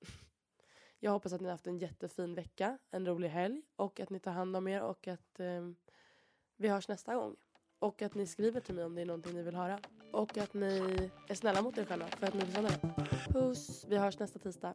jag hoppas att ni har haft en jättefin vecka, en rolig helg och att ni tar hand om er och att eh, vi hörs nästa gång. Och att ni skriver till mig om det är någonting ni vill höra. Och att ni är snälla mot er själva för att ni förtjänar det. Puss! Vi hörs nästa tisdag.